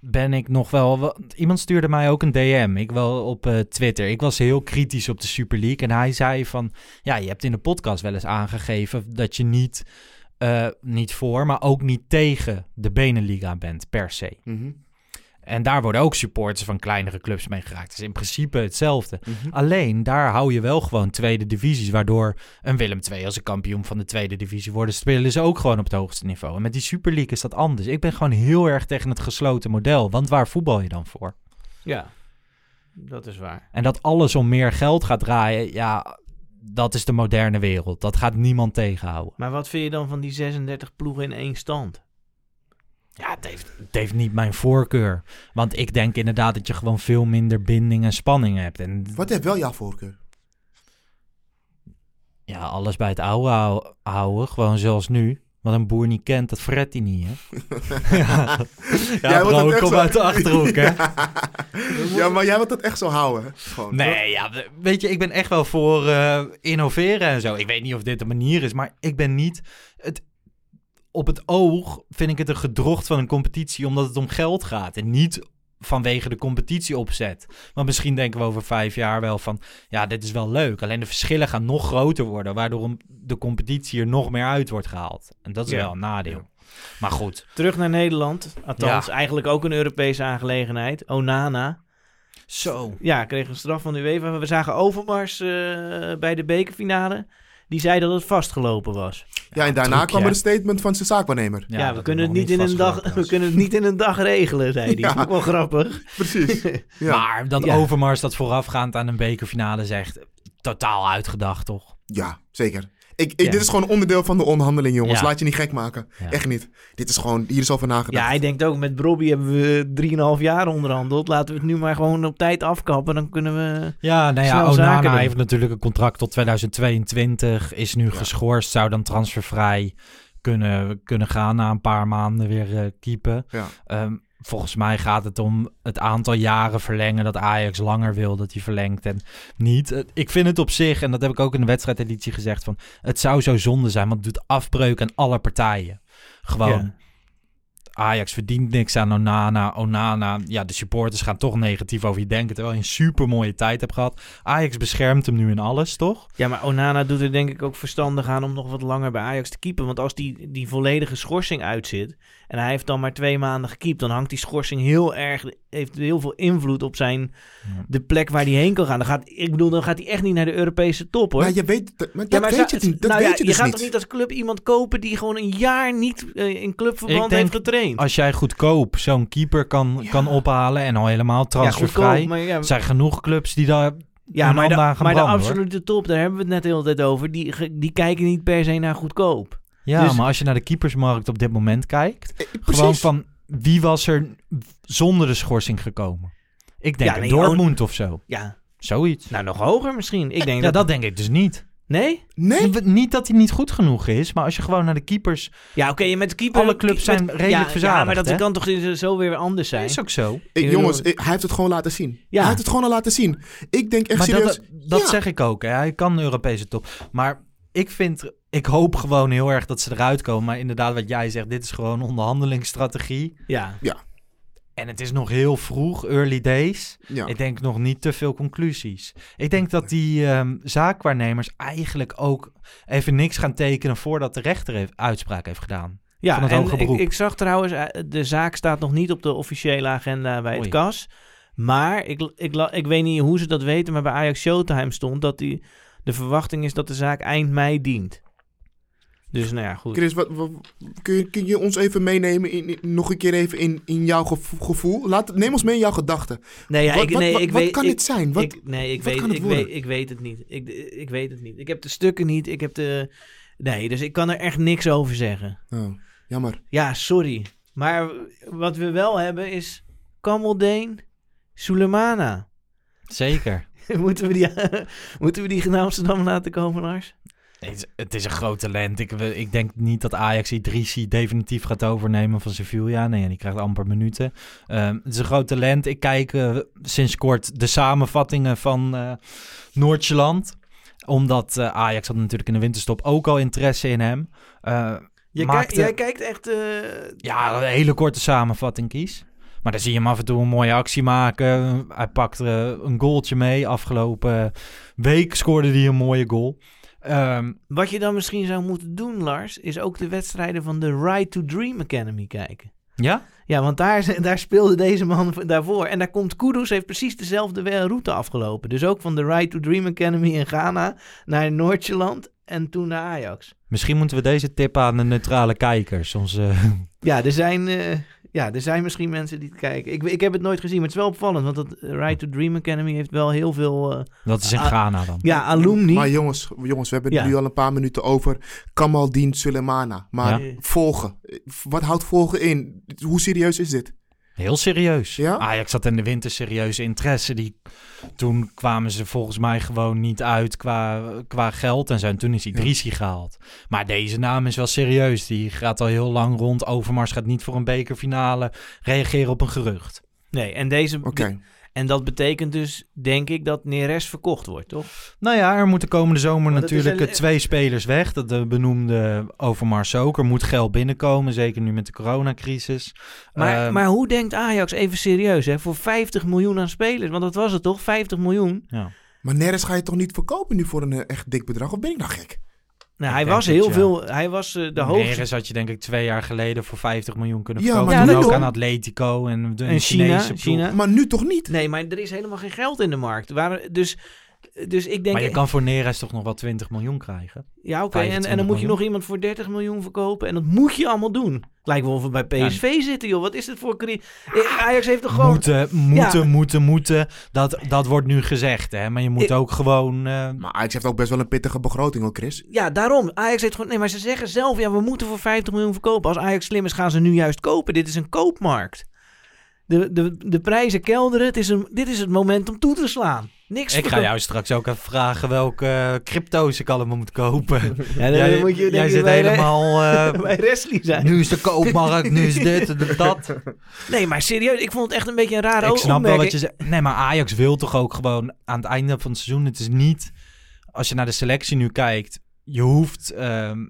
ben ik nog wel... wel- Iemand stuurde mij ook een DM, ik wel op eh, Twitter. Ik was heel kritisch op de Super League. En hij zei van, ja, je hebt in de podcast wel eens aangegeven dat je niet, eh, niet voor, maar ook niet tegen de Beneliga bent, per se. Mhm, En daar worden ook supporters van kleinere clubs mee geraakt. Het is in principe hetzelfde. mhm. Alleen daar hou je wel gewoon tweede divisies, waardoor een Willem II als een kampioen van de tweede divisie worden, spelen ze ook gewoon op het hoogste niveau. En met die Super League is dat anders. Ik ben gewoon heel erg tegen het gesloten model, want waar voetbal je dan voor? Ja, dat is waar. En dat alles om meer geld gaat draaien, ja, dat is de moderne wereld. Dat gaat niemand tegenhouden. Maar wat vind je dan van die 36 ploegen in één stand? Ja, het heeft, het heeft niet mijn voorkeur. Want ik denk inderdaad dat je gewoon veel minder binding en spanning hebt. En Wat heeft wel jouw voorkeur? ja, alles bij het oude hou- houden, gewoon zoals nu. Wat een boer niet kent, dat fret hij niet, hè? (laughs) ja, ja bro, ik kom zo- uit de Achterhoek, hè? (laughs) ja, maar jij wilt het echt zo houden. Gewoon. Nee, ja, we- weet je, ik ben echt wel voor eh, innoveren en zo. Ik weet niet of dit de manier is, maar ik ben niet... Het, op het oog vind ik het een gedrocht van een competitie omdat het om geld gaat. En niet vanwege de competitieopzet. Maar misschien denken we over vijf jaar wel van... Ja, dit is wel leuk. Alleen de verschillen gaan nog groter worden... waardoor de competitie er nog meer uit wordt gehaald. En dat is Ja. wel een nadeel. Maar goed, Terug naar Nederland. Althans, Ja. eigenlijk ook een Europese aangelegenheid. Onana. zo. Ja, kreeg een straf van de UEFA. We zagen Overmars eh, bij de bekerfinale. Die zei dat het vastgelopen was. Ja, en daarna kwam er een statement van zijn zaakwaarnemer. Ja, we dat kunnen het niet in een dag, (laughs) we kunnen het niet in een dag regelen, zei hij. Ik wel grappig. Precies. (laughs) Ja. Maar dat Ja. Overmars dat voorafgaand aan een bekerfinale zegt... totaal uitgedacht, toch? ja, zeker. Ik, ik, Ja. Dit is gewoon onderdeel van de onderhandeling, jongens. Ja. Laat je niet gek maken. Ja. Echt niet. Dit is gewoon, hier is over nagedacht. Ja, hij denkt ook, met Brobby hebben we 3,5 jaar onderhandeld. Laten we het nu maar gewoon op tijd afkappen. Dan kunnen we... Ja, nou ja, Snel zaken Onana doen. heeft natuurlijk een contract tot 2022. Is nu geschorst, zou dan transfervrij kunnen, kunnen gaan na een paar maanden weer eh keepen. Ja. Ehm, volgens mij gaat het om het aantal jaren verlengen dat Ajax langer wil dat hij verlengt en niet. Ik vind het op zich, en dat heb ik ook in de wedstrijdeditie gezegd, van het zou zo zonde zijn, want het doet afbreuk aan alle partijen. Gewoon, Ja. Ajax verdient niks aan Onana. Onana, ja, de supporters gaan toch negatief over je denken, terwijl je een super mooie tijd hebt gehad. Ajax beschermt hem nu in alles, toch? Ja, maar Onana doet er denk ik ook verstandig aan om nog wat langer bij Ajax te keepen. Want als die, die volledige schorsing uitzit en hij heeft dan maar twee maanden gekiept, dan hangt die schorsing heel erg, heeft heel veel invloed op zijn, Ja. de plek waar hij heen kan gaan. Dan gaat, ik bedoel, dan gaat hij echt niet naar de Europese top hoor. Maar je weet, dat- maar Ja, dat maar weet je, niet. Dat nou ja, weet je dus gaat niet. toch niet als club iemand kopen die gewoon een jaar niet eh, in clubverband Ik denk- heeft getraind? Als jij goedkoop zo'n keeper kan, kan ophalen en al helemaal transfervrij, goedkoop, er zijn genoeg clubs die daar ja, maar, de, maar de absolute top, daar hebben we het net de hele tijd over, die, die kijken niet per se naar goedkoop. Ja, Dus- maar als je naar de keepersmarkt op dit moment kijkt, Eh, gewoon Precies. van wie was er zonder de schorsing gekomen? Ik denk Ja, nee, Dortmund of zo. Ja, Zoiets. nou nog hoger misschien. Ik denk ja, dat... dat denk ik dus niet. Nee? Nee? Niet dat hij niet goed genoeg is, maar als je gewoon naar de keepers... Ja, oké, met de keeper... Alle clubs zijn met- redelijk ja, verzadigd, Ja, maar dat hè? kan toch zo weer anders zijn? is ook zo. Ik, jongens, ik- hij heeft het gewoon laten zien. Ja. Hij heeft het gewoon al laten zien. Ik denk echt maar serieus... dat, dat Ja. zeg ik ook. Hè. Hij kan de Europese top. Maar ik vind... Ik hoop gewoon heel erg dat ze eruit komen. Maar inderdaad, wat jij zegt, dit is gewoon onderhandelingsstrategie. Ja. En het is nog heel vroeg, early days. Ja. Ik denk nog niet te veel conclusies. Ik denk dat die ehm, zaakwaarnemers eigenlijk ook even niks gaan tekenen voordat de rechter heeft, uitspraak heeft gedaan. Ja, van het en hoge ik, beroep. ik zag trouwens, eh, de zaak staat nog niet op de officiële agenda bij het Oei. KAS. Maar ik, ik, la- ik weet niet hoe ze dat weten, maar bij Ajax Showtime stond dat die, de verwachting is dat de zaak eind mei dient. Dus nou ja, goed. Chris, wat, wat- kun, je, kun je ons even meenemen, in, in- nog een keer even in, in jouw gevo- gevoel? Laat, neem ons mee in jouw gedachten. Nee, ja, wat, ik, wat, nee, wat, ik wat weet, kan ik, dit zijn? Wat, ik, nee, ik wat weet, kan het ik, weet, worden? ik weet het niet. Ik, ik weet het niet. Ik heb de stukken niet. Ik heb de. Nee, dus ik kan er echt niks over zeggen. Oh, jammer. Ja, sorry. Maar wat we wel hebben is Kameldeen, Sulemana. Zeker. (laughs) moeten, we die, (laughs) moeten we die naar Amsterdam laten komen, Lars? Het is, het is een groot talent. Ik, ik denk niet dat Ajax Idrissi definitief gaat overnemen van Sevilla. Nee, die krijgt amper minuten. Ehm, het is een groot talent. Ik kijk eh, sinds kort de samenvattingen van eh Noordjeland. Omdat eh, Ajax had natuurlijk in de winterstop ook al interesse in hem. Eh, Jij, maakte- kijkt- jij kijkt echt... ja, een hele korte samenvatting kies. Maar dan zie je hem af en toe een mooie actie maken. Hij pakte eh, een goaltje mee. Afgelopen week scoorde hij een mooie goal. Ehm, Wat je dan misschien zou moeten doen, Lars, is ook de wedstrijden van de Ride to Dream Academy kijken. ja? Ja, want daar, daar speelde deze man daarvoor. En daar komt Kudus, heeft precies dezelfde route afgelopen. Dus ook van de Ride to Dream Academy in Ghana naar Noordjeland en toen naar Ajax. Misschien moeten we deze tip aan de neutrale kijkers. Onze, Ja, er zijn, eh, ja, er zijn misschien mensen die het kijken. Ik, ik heb het nooit gezien, maar het is wel opvallend. Want dat Ride to Dream Academy heeft wel heel veel eh, dat is in Ghana dan. ja, alumni. Maar jongens, jongens, we hebben Ja. nu al een paar minuten over Kamaldeen Sulemana. Maar Ja. volgen, wat houdt volgen in? Hoe serieus is dit? Heel serieus. Ja? Ajax had in de winter serieuze interesse. Die, toen kwamen ze volgens mij gewoon niet uit qua, qua geld en zo. En toen is Idrissi gehaald. Maar deze naam is wel serieus. Die gaat al heel lang rond. Overmars gaat niet voor een bekerfinale reageren op een gerucht. Nee, en, deze, Oké. En dat betekent dus, denk ik, dat Neres verkocht wordt, toch? Nou ja, er moeten komende zomer Maar natuurlijk een- eh, twee spelers weg. Dat de benoemde Overmars ook. Er moet geld binnenkomen, zeker nu met de coronacrisis. Maar, Ehm, maar hoe denkt Ajax, even serieus, hè, voor 50 miljoen aan spelers? Want dat was het toch, 50 miljoen? ja. Maar Neres ga je toch niet verkopen nu voor een eh, echt dik bedrag? Of ben ik nou gek? Nou, hij was heel ja. veel, hij was eh, de hoogste. Neres had je denk ik twee jaar geleden voor 50 miljoen kunnen Ja, verkopen. maar Toen nu ook toch? aan Atletico en de En China. China. Maar nu toch niet? Nee, maar er is helemaal geen geld in de markt. Waar, dus, dus ik denk... Maar je kan voor Neres toch nog wel 20 miljoen krijgen? Ja, oké. En, en 25 dan moet je nog iemand voor 30 miljoen verkopen. En dat moet je allemaal doen. Lijkt wel of we bij PSV zitten, joh. Wat is dit voor... Ajax heeft toch gewoon... Moeten, moeten, Ja. moeten, moeten. Dat, dat wordt nu gezegd, hè. Maar je moet Ik- ook gewoon... eh, Maar Ajax heeft ook best wel een pittige begroting hoor, Chris. Ja, daarom. Ajax heeft gewoon... Nee, maar ze zeggen zelf... Ja, we moeten voor 50 miljoen verkopen. Als Ajax slim is, gaan ze nu juist kopen. Dit is een koopmarkt. De, de, de prijzen kelderen. Het is een, dit is het moment om toe te slaan. Niks ik ga jou straks ook even vragen welke eh, crypto's ik allemaal moet kopen. (laughs) Ja, dan jij moet je, jij zit bij- helemaal... (laughs) eh, bij Wesley zijn. nu is de koopmarkt, nu is dit, en dat. (laughs) Nee, maar serieus. Ik vond het echt een beetje een rare Ik snap wel wat je zegt. Nee, maar Ajax wil toch ook gewoon aan het einde van het seizoen. Het is niet, als je naar de selectie nu kijkt, je hoeft, ehm,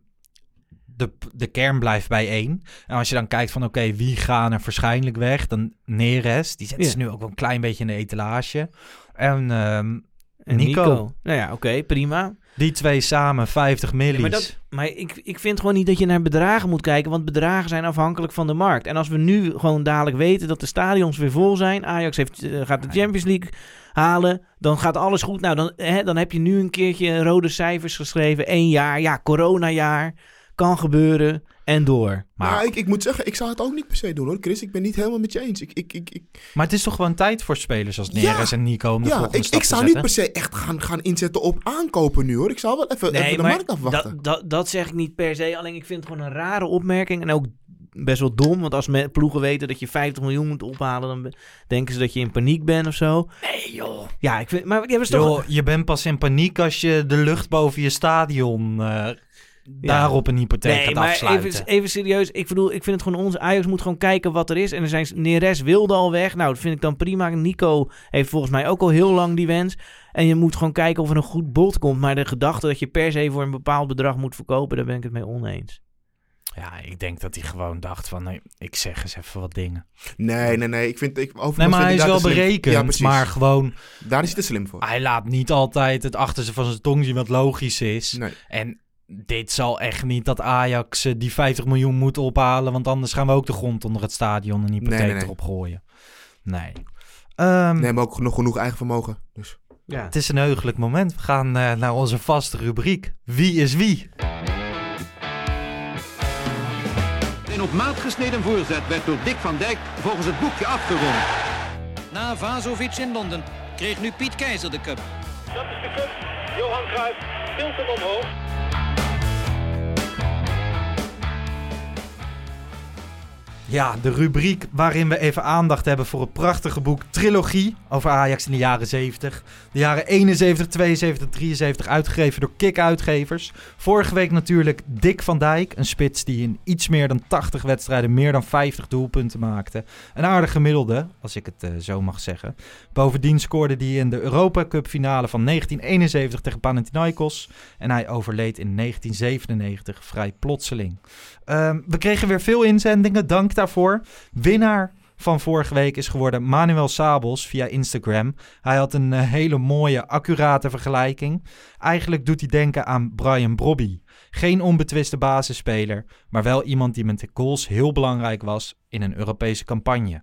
de, de kern blijft bij één. En als je dan kijkt van, oké, wie gaan er waarschijnlijk weg? Dan Neres, die Ja. ze nu ook wel een klein beetje in de etalage. En ehm, En Nico. Nou ja, oké, prima. die twee samen, 50 millies. maar dat, maar ik, ik vind gewoon niet dat je naar bedragen moet kijken, want bedragen zijn afhankelijk van de markt. En als we nu gewoon dadelijk weten dat de stadions weer vol zijn, Ajax heeft, eh, gaat de Champions League halen, dan gaat alles goed. Nou, dan, hè, dan heb je nu een keertje rode cijfers geschreven. Eén jaar, ja, coronajaar, kan gebeuren en door. Maar, ik, ik moet zeggen, ik zou het ook niet per se doen hoor, Chris. Ik ben niet helemaal met je eens. Ik, ik, ik, ik, maar het is toch gewoon tijd voor spelers als Neres Ja. en Nico om de ja, volgende ik, stap ik te zou niet per se echt gaan, gaan inzetten op aankopen nu hoor. Ik zou wel even, even de markt afwachten. dat, dat, dat zeg ik niet per se. Alleen ik vind het gewoon een rare opmerking. En ook best wel dom. Want als me- ploegen weten dat je 50 miljoen moet ophalen... dan denken ze dat je in paniek bent of zo. Nee joh. Ja, ik vind... Maar die hebben ze toch... Joh, je bent pas in paniek als je de lucht boven je stadion eh, daarop een hypotheek Nee, gaat maar afsluiten. even, even serieus. Ik bedoel, ik vind het gewoon ons. Ajax moet gewoon kijken wat er is. En er zijn Neres wilde al weg. Nou, dat vind ik dan prima. Nico heeft volgens mij ook al heel lang die wens. En je moet gewoon kijken of er een goed bod komt. Maar de gedachte dat je per se voor een bepaald bedrag moet verkopen, daar ben ik het mee oneens. Ja, ik denk dat hij gewoon dacht van, nee, ik zeg eens even wat dingen. Nee, nee, nee. Ik vind, ik, Overmars Nee, maar hij is daar wel berekend, Ja, maar gewoon, Daar is hij te slim voor. hij laat niet altijd het achterste van zijn tong zien wat logisch is. Nee. En dit zal echt niet dat Ajax eh, die 50 miljoen moet ophalen. Want anders gaan we ook de grond onder het stadion en hypotheek Nee, nee, nee. erop gooien. Nee. Ehm, Nee, maar ook nog genoeg eigen vermogen. Dus. Ja. Het is een heugelijk moment. We gaan eh, naar onze vaste rubriek. Wie is wie? Een op maat gesneden voorzet werd door Dick van Dijk volgens het boekje afgerond. Na Vazovic in Londen kreeg nu Piet Keizer de cup. Dat is de cup. Johan Cruijff tilt hem omhoog. Ja, de rubriek waarin we even aandacht hebben voor het prachtige boek Trilogie over Ajax in de jaren 70. De jaren 71, 72, 73, uitgegeven door Kik Uitgevers. Vorige week natuurlijk Dick van Dijk, een spits die in iets meer dan 80 wedstrijden meer dan 50 doelpunten maakte. Een aardig gemiddelde, als ik het eh, zo mag zeggen. Bovendien scoorde hij in de Europa Cup finale van 1971 tegen Panathinaikos. En hij overleed in 1997 vrij plotseling. Ehm, we kregen weer veel inzendingen, dank daarvoor. Winnaar van vorige week is geworden Manuel Sabels via Instagram. Hij had een eh, hele mooie, accurate vergelijking. Eigenlijk doet hij denken aan Brian Brobby. Geen onbetwiste basisspeler, maar wel iemand die met de goals heel belangrijk was in een Europese campagne.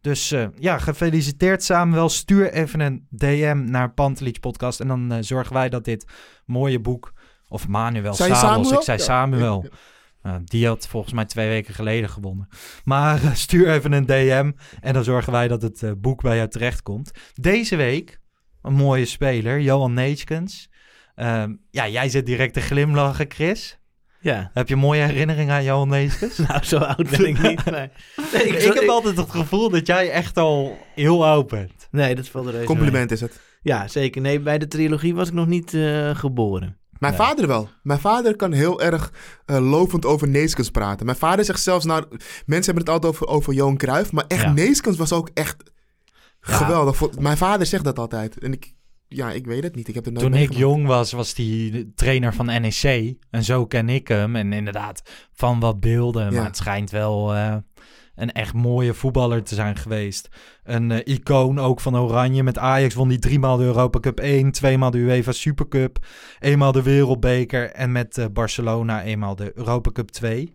Dus eh, ja, gefeliciteerd Samuel. Stuur even een DM naar Pantelich Podcast. En dan eh, zorgen wij dat dit mooie boek... Of Manuel Sabels, Samuel? ik zei Ja. Nou, die had volgens mij twee weken geleden gewonnen. Maar eh, stuur even een DM en dan zorgen wij dat het eh, boek bij jou terechtkomt. Deze week een mooie speler, Johan Neeskens. Ehm, ja, jij zit direct te glimlachen, Chris. Ja. Heb je een mooie herinnering aan Johan Neeskens? (laughs) Nou, zo oud ben ik niet. Nee, nee, ik, ik, heb altijd het gevoel dat jij echt al heel oud bent. nee dat valt er Compliment is het. Ja, zeker. Nee, bij de trilogie was ik nog niet eh, geboren. Mijn Nee. vader wel. Mijn vader kan heel erg eh, lovend over Neeskens praten. Mijn vader zegt zelfs, nou, mensen hebben het altijd over, over Johan Cruijff, maar echt Ja. Neeskens was ook echt Ja. geweldig. Mijn vader zegt dat altijd. En ik, ja, ik weet het niet. Ik heb het nooit Toen ik jong was, was hij de trainer van NEC. En zo ken ik hem. En inderdaad, van wat beelden. Ja. Maar het schijnt wel eh, een echt mooie voetballer te zijn geweest. Een eh, icoon ook van Oranje. Met Ajax won hij driemaal de Europa Cup 1, tweemaal de UEFA Supercup, eenmaal de Wereldbeker en met eh, Barcelona eenmaal de Europa Cup 2.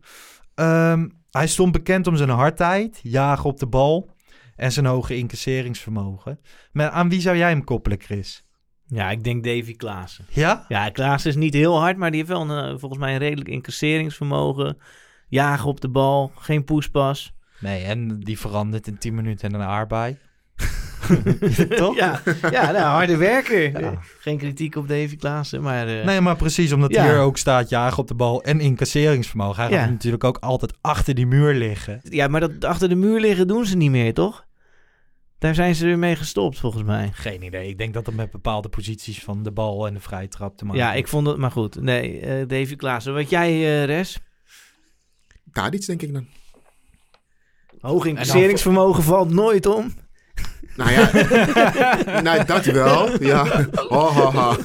Ehm, hij stond bekend om zijn hardheid, jagen op de bal en zijn hoge incasseringsvermogen. Maar aan wie zou jij hem koppelen, Chris? Ja, ik denk Davy Klaassen. Ja? Ja, Klaassen is niet heel hard, maar die heeft wel een, eh, volgens mij een redelijk incasseringsvermogen. Jagen op de bal, geen poespas. Nee, en die verandert in 10 minuten en een aardbei. (laughs) Toch? Ja, ja nou, harde werker. Ja. Geen kritiek op Davy Klaassen, maar... eh, Nee, maar precies omdat Ja. hier ook staat jagen op de bal en incasseringsvermogen. Hij Ja. gaat natuurlijk ook altijd achter die muur liggen. Ja, maar dat achter de muur liggen doen ze niet meer, toch? Daar zijn ze weer mee gestopt, volgens mij. Geen idee. Ik denk dat het met bepaalde posities van de bal en de vrije trap te maken Ja, ik vond het... Maar goed, nee, eh Davy Klaassen. Wat jij, eh Res? Tadic, denk ik dan. Hoog incasseringsvermogen valt nooit om. Nou ja, (laughs) nou, dat wel. Ja, oh,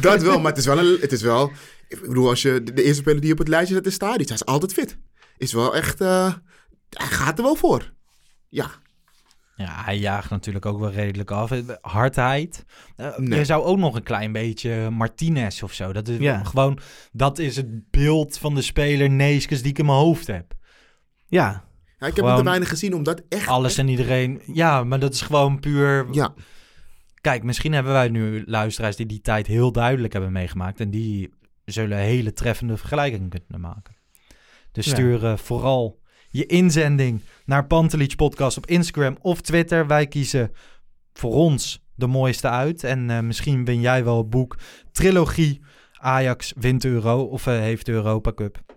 dat wel, maar het is wel, een, het is wel... Ik bedoel, als je de, de eerste speler die op het lijstje zet is Tadic. Hij is altijd fit. Is wel echt... eh, hij gaat er wel voor. Ja, Ja, hij jaagt natuurlijk ook wel redelijk af. Hardheid. Eh, Nee. Je zou ook nog een klein beetje Martinez of zo. Dat is Ja. gewoon... Dat is het beeld van de speler Neeskens die ik in mijn hoofd heb. Ja, Ja, ik heb hem te weinig gezien, omdat echt... Alles en iedereen... Ja, maar dat is gewoon puur... Ja, Kijk, misschien hebben wij nu luisteraars die die tijd heel duidelijk hebben meegemaakt. En die zullen hele treffende vergelijkingen kunnen maken. Dus stuur eh, vooral je inzending naar Pantelich Podcast op Instagram of Twitter. Wij kiezen voor ons de mooiste uit. En eh, misschien win jij wel het boek Trilogie Ajax wint de Euro of eh, heeft de Europa Cup.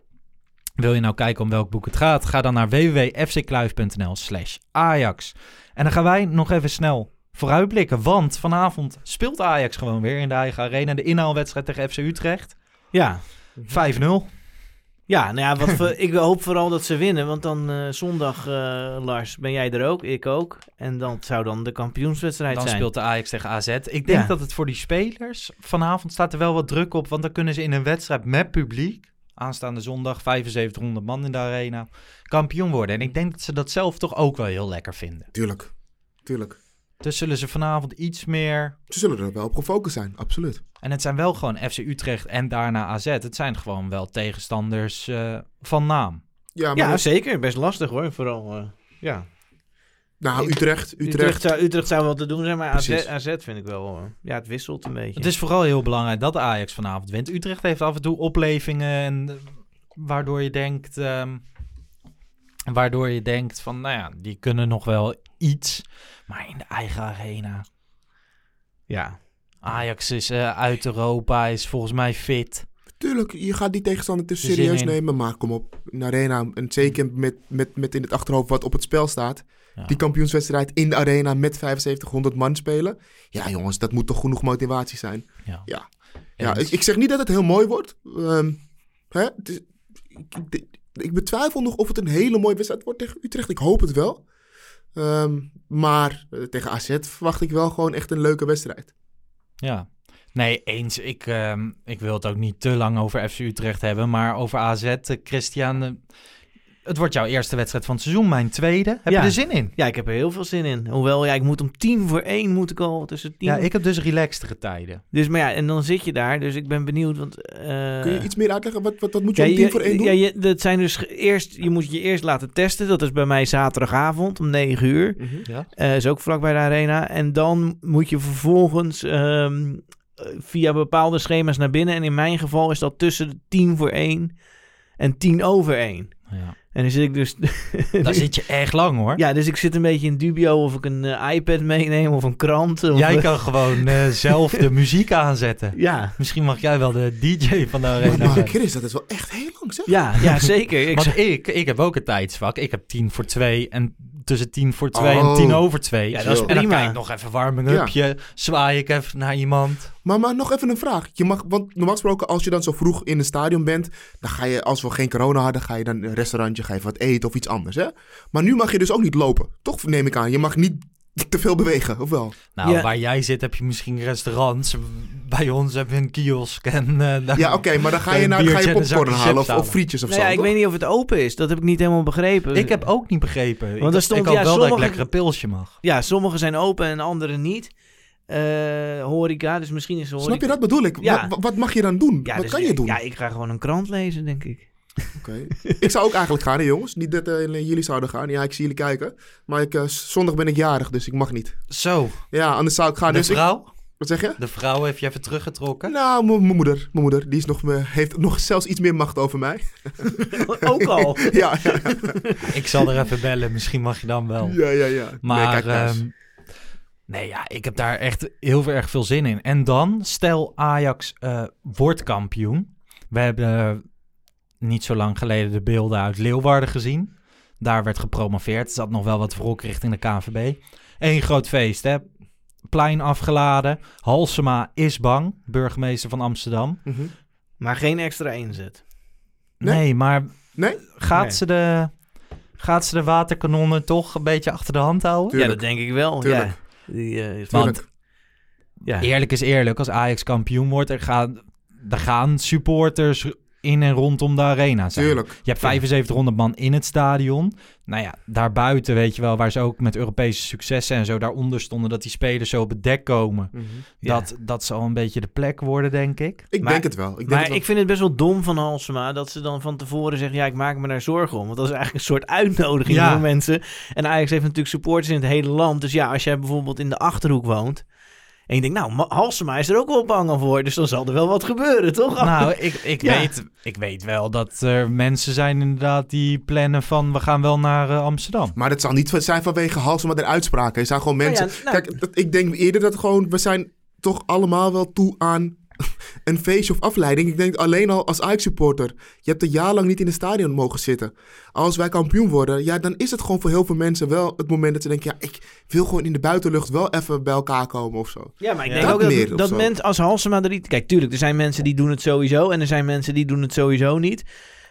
Wil je nou kijken om welk boek het gaat? Ga dan naar www.fckluif.nl slash Ajax. En dan gaan wij nog even snel vooruitblikken. Want vanavond speelt Ajax gewoon weer in de eigen arena. De inhaalwedstrijd tegen FC Utrecht. 5-0. ja. Ja, nou ja, wat voor- ik hoop vooral dat ze winnen. Want dan eh, zondag, eh, Lars, ben jij er ook, ik ook. En dan zou dan de kampioenswedstrijd Dan zijn. speelt de Ajax tegen AZ. Ik denk Ja. dat het voor die spelers vanavond staat er wel wat druk op. Want dan kunnen ze in een wedstrijd met publiek, aanstaande zondag, 7500 man in de arena, kampioen worden. En ik denk dat ze dat zelf toch ook wel heel lekker vinden. tuurlijk. Tuurlijk. Dus zullen ze vanavond iets meer... Ze zullen er wel op gefocust zijn, absoluut. En het zijn wel gewoon FC Utrecht en daarna AZ. Het zijn gewoon wel tegenstanders eh, van naam. Ja, maar Ja, dat- zeker. Best lastig hoor. Vooral, eh, ja. Nou, Utrecht, Utrecht. Utrecht, zou, Utrecht zou wel te doen zijn, maar AZ, vind ik wel... ja, het wisselt een beetje. Het is vooral heel belangrijk dat Ajax vanavond wint. Utrecht heeft af en toe oplevingen en eh, waardoor je denkt, ehm, waardoor je denkt van, nou ja, die kunnen nog wel iets, maar in de eigen arena. Ja. Ajax is eh, uit Europa, is volgens mij fit. Tuurlijk, je gaat die tegenstander te serieus nemen, maar kom op. Een arena, en zeker met, met, met in het achterhoofd wat op het spel staat. Ja. Die kampioenswedstrijd in de arena met 7500 man spelen. Ja jongens, dat moet toch genoeg motivatie zijn. Ja. Ja, ja Eens. ik, ik zeg niet dat het heel mooi wordt. Ehm, hè? Het is- ik, ik, betwijfel nog of het een hele mooie wedstrijd wordt tegen Utrecht. Ik hoop het wel. Ehm, maar eh, tegen AZ verwacht ik wel gewoon echt een leuke wedstrijd. Ja. Nee, eens. Ik, ehm, ik wil het ook niet te lang over FC Utrecht hebben, maar over AZ, eh, Christian, eh, het wordt jouw eerste wedstrijd van het seizoen, mijn tweede. Heb Ja. je er zin in? Ja, ik heb er heel veel zin in. Hoewel, ja, ik moet om tien voor één moet ik al tussen tien... Ja, ik heb dus relaxtere tijden. Dus, maar ja, en dan zit je daar. Dus ik ben benieuwd, want... eh, Kun je iets meer uitleggen? Wat, wat, wat moet je ja, om tien je- voor één doen? Ja, je, dat zijn dus eerst, je moet je eerst laten testen. Dat is bij mij zaterdagavond om 9 uur. Mhm. Ja. Eh, is ook vlak bij de arena. En dan moet je vervolgens ehm, eh, via bepaalde schema's naar binnen. En in mijn geval is dat tussen de 10 voor 1 en 10 over 1. Ja. En dan zit ik dus... (laughs) Daar zit je echt lang hoor. Ja, dus ik zit een beetje in dubio of ik een eh, iPad meeneem of een krant. Of, Jij kan gewoon eh, zelf de muziek aanzetten. Ja, Misschien mag jij wel de DJ van de arena Maar. Chris, dat is wel echt heel lang zeg. ja, ja, zeker. Ik Want ik, ik heb ook een tijdsvak. Ik heb tien voor twee en tussen tien voor twee en Oh. tien over twee. Ja, dat is En dan kan ik nog even warming upje, zwaai ik even naar iemand. Maar, maar nog even een vraag. Je mag, want normaal gesproken, als je dan zo vroeg in het stadion bent, dan ga je, als we geen corona hadden, ga je dan een restaurantje, ga je wat eten of iets anders. Hè? Maar nu mag je dus ook niet lopen. Toch neem ik aan. Je mag niet te veel bewegen, of wel? Nou, Ja. waar jij zit heb je misschien restaurants. Bij ons hebben we een kiosk en... eh, Ja, oké, maar dan ga je, naar, ga je popcorn halen of, frietjes of nou zo. ja, ik toch? weet niet of het open is. Dat heb ik niet helemaal begrepen. Ik heb ook niet begrepen. Want er ik, stond- ik hoop ja, wel dat ik sommige- lekker een pilsje mag. Ja, sommige zijn open en andere niet. Eh, horeca, dus misschien is horeca... Snap je dat bedoel ik? Ja. Wat, wat mag je dan doen? Ja, wat dus kan je doen? Ja, ik ga gewoon een krant lezen, denk ik. Oké. ik zou ook eigenlijk gaan, hè, jongens. Niet dat eh, jullie zouden gaan. Ja, ik zie jullie kijken. Maar ik, eh, zondag ben ik jarig, dus ik mag niet. Zo, Ja, anders zou ik gaan. de dus ik, vrouw? wat zeg je? De vrouw heeft je even teruggetrokken? Nou, mijn moeder. Mijn moeder. Die is nog, me- heeft nog zelfs iets meer macht over mij. (laughs) ook al. ja, ja, (laughs) Ik zal er even bellen, misschien mag je dan wel. ja, ja, ja. Maar nee, ehm, nee, ja, ik heb daar echt heel erg veel zin in. En dan, stel Ajax eh, wordt kampioen. We hebben eh, niet zo lang geleden de beelden uit Leeuwarden gezien. Daar werd gepromoveerd. Er zat nog wel wat wrok richting de KNVB. Eén groot feest, hè. Plein afgeladen. Halsema is bang, burgemeester van Amsterdam. Mhm. Maar geen extra inzet. Nee? Nee, maar Nee? gaat, Nee. Ze de, gaat ze de waterkanonnen toch een beetje achter de hand houden? Tuurlijk. Ja, dat denk ik wel. Tuurlijk. Ja. Die, eh, Want ja. Eerlijk is eerlijk, als Ajax kampioen wordt, er gaan, er gaan supporters in en rondom de arena zijn. Tuurlijk. Je hebt 7500 man in het stadion. Nou ja, daarbuiten weet je wel, waar ze ook met Europese successen en zo daaronder stonden, dat die spelers zo op het dek komen. Mhm. Ja. Dat, dat zal een beetje de plek worden, denk ik. Ik Maar- denk het wel. Ik denk maar het wel. ik vind het best wel dom van Halsema dat ze dan van tevoren zeggen: Ja, ik maak me daar zorgen om. Want dat is eigenlijk een soort uitnodiging Ja. voor mensen. En Ajax heeft natuurlijk supporters in het hele land. Dus ja, als jij bijvoorbeeld in de achterhoek woont. En je denkt, nou, Ma- Halsema is er ook wel bang voor. Dus dan zal er wel wat gebeuren, toch? (laughs) Nou, (laughs) ik, ik, Ja. weet, ik weet wel dat er mensen zijn inderdaad die plannen van we gaan wel naar eh, Amsterdam. Maar dat zal niet zijn vanwege Halsema de uitspraken. Het zijn gewoon Nou ja, mensen... nou- Kijk, dat- ik denk eerder dat gewoon... We zijn toch allemaal wel toe aan een feestje of afleiding. Ik denk alleen al als Ajax-supporter... Je hebt een jaar lang niet in het stadion mogen zitten. Als wij kampioen worden... Ja, dan is het gewoon voor heel veel mensen wel het moment dat ze denken... Ja, ik wil gewoon in de buitenlucht wel even bij elkaar komen of zo. Ja, maar ik denk Dat ook meer dat, dat zo. mensen als Halsema er niet... Kijk, tuurlijk, er zijn mensen die doen het sowieso en er zijn mensen die doen het sowieso niet.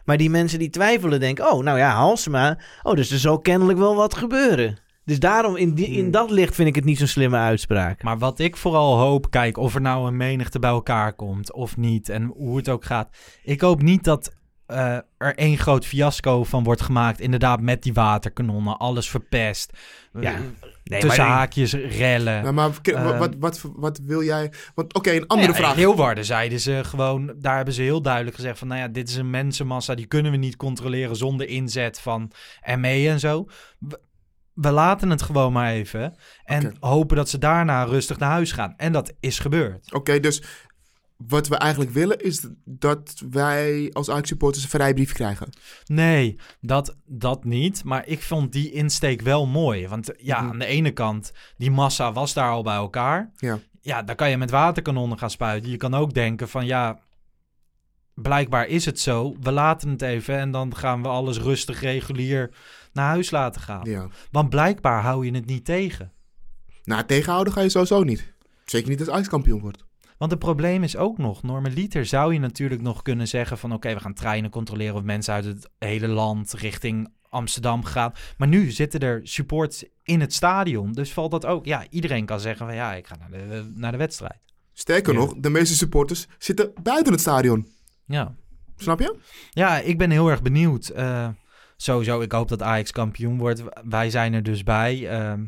Maar die mensen die twijfelen denken, oh, nou ja, Halsema, oh, dus er zal kennelijk wel wat gebeuren. Dus daarom, in, die, in dat licht vind ik het niet zo'n slimme uitspraak. Maar wat ik vooral hoop, kijk, of er nou een menigte bij elkaar komt of niet en hoe het ook gaat. Ik hoop niet dat eh, er één groot fiasco van wordt gemaakt. Inderdaad, met die waterkanonnen, alles verpest. Ja. Nee, Tussen maar- haakjes, rellen. Maar k- Eh, wat, wat, wat wil jij... Want oké, een andere ja, vraag. In Leeuwarden zeiden ze gewoon, daar hebben ze heel duidelijk gezegd van, nou ja, dit is een mensenmassa, die kunnen we niet controleren zonder inzet van ME en zo. We, laten het gewoon maar even en hopen dat ze daarna rustig naar huis gaan. En dat is gebeurd. Oké, dus wat we eigenlijk willen is dat wij als Ajax-supporters een vrijbrief krijgen. Nee, dat, dat niet. Maar ik vond die insteek wel mooi. Want ja, Mhm. aan de ene kant, die massa was daar al bij elkaar. Ja. Ja, dan kan je met waterkanonnen gaan spuiten. Je kan ook denken van ja, blijkbaar is het zo. We laten het even en dan gaan we alles rustig regulier naar huis laten gaan. Ja. Want blijkbaar hou je het niet tegen. Nou, tegenhouden ga je sowieso niet. Zeker niet als Ajax kampioen wordt. Want het probleem is ook nog, normaliter zou je natuurlijk nog kunnen zeggen van oké, we gaan treinen controleren of mensen uit het hele land richting Amsterdam gaan. Maar nu zitten er supports in het stadion, dus valt dat ook. Ja, iedereen kan zeggen van ja, ik ga naar de, naar de wedstrijd. Sterker Ja. nog, de meeste supporters zitten buiten het stadion. Ja. Snap je? Ja, ik ben heel erg benieuwd. Eh, sowieso, ik hoop dat Ajax kampioen wordt. Wij zijn er dus bij. Ehm,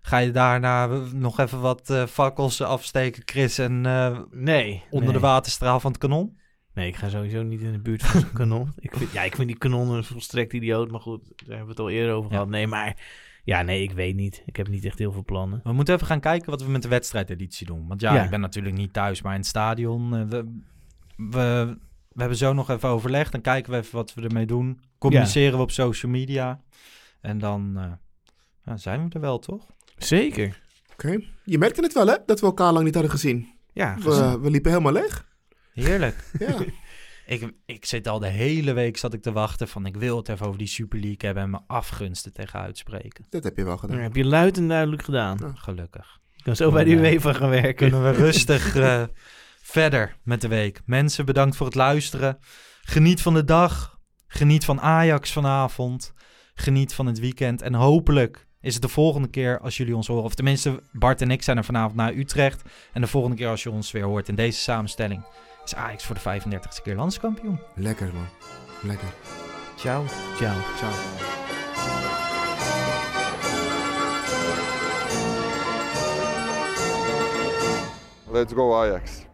ga je daarna nog even wat eh fakkels afsteken, Chris, en eh, Nee. onder nee. de waterstraal van het kanon? Nee, ik ga sowieso niet in de buurt van zo'n kanon. Ik vind, ja, ik vind die kanonnen volstrekt idioot, maar goed, daar hebben we het al eerder over Ja. gehad. Nee, maar ja, nee, ik weet niet. Ik heb niet echt heel veel plannen. We moeten even gaan kijken wat we met de wedstrijdeditie doen. Want ja, Ja. ik ben natuurlijk niet thuis, maar in het stadion. eh, we, we, we hebben zo nog even overlegd. Dan kijken we even wat we ermee doen. Communiceren we op social media. En dan eh, ja, zijn we er wel, toch? Zeker. Oké. Je merkte het wel, hè? Dat we elkaar lang niet hadden gezien. Ja, We, we liepen helemaal leeg. Heerlijk. (laughs) Ja. (laughs) ik, ik zit al de hele week zat ik te wachten van ik wil het even over die Super League hebben en mijn afgunsten tegen uitspreken. Dat heb je wel gedaan. Dat heb je luid en duidelijk gedaan. Gelukkig. Ik kan zo bij de UEFA gaan werken. Kunnen we rustig eh, (laughs) verder met de week. Mensen, bedankt voor het luisteren. Geniet van de dag. Geniet van Ajax vanavond. Geniet van het weekend. En hopelijk is het de volgende keer als jullie ons horen. Of tenminste, Bart en ik zijn er vanavond naar Utrecht. En de volgende keer als je ons weer hoort in deze samenstelling... is Ajax voor de 35ste keer landskampioen. Lekker, man. Lekker. Ciao. Ciao. Ciao. Let's go Ajax.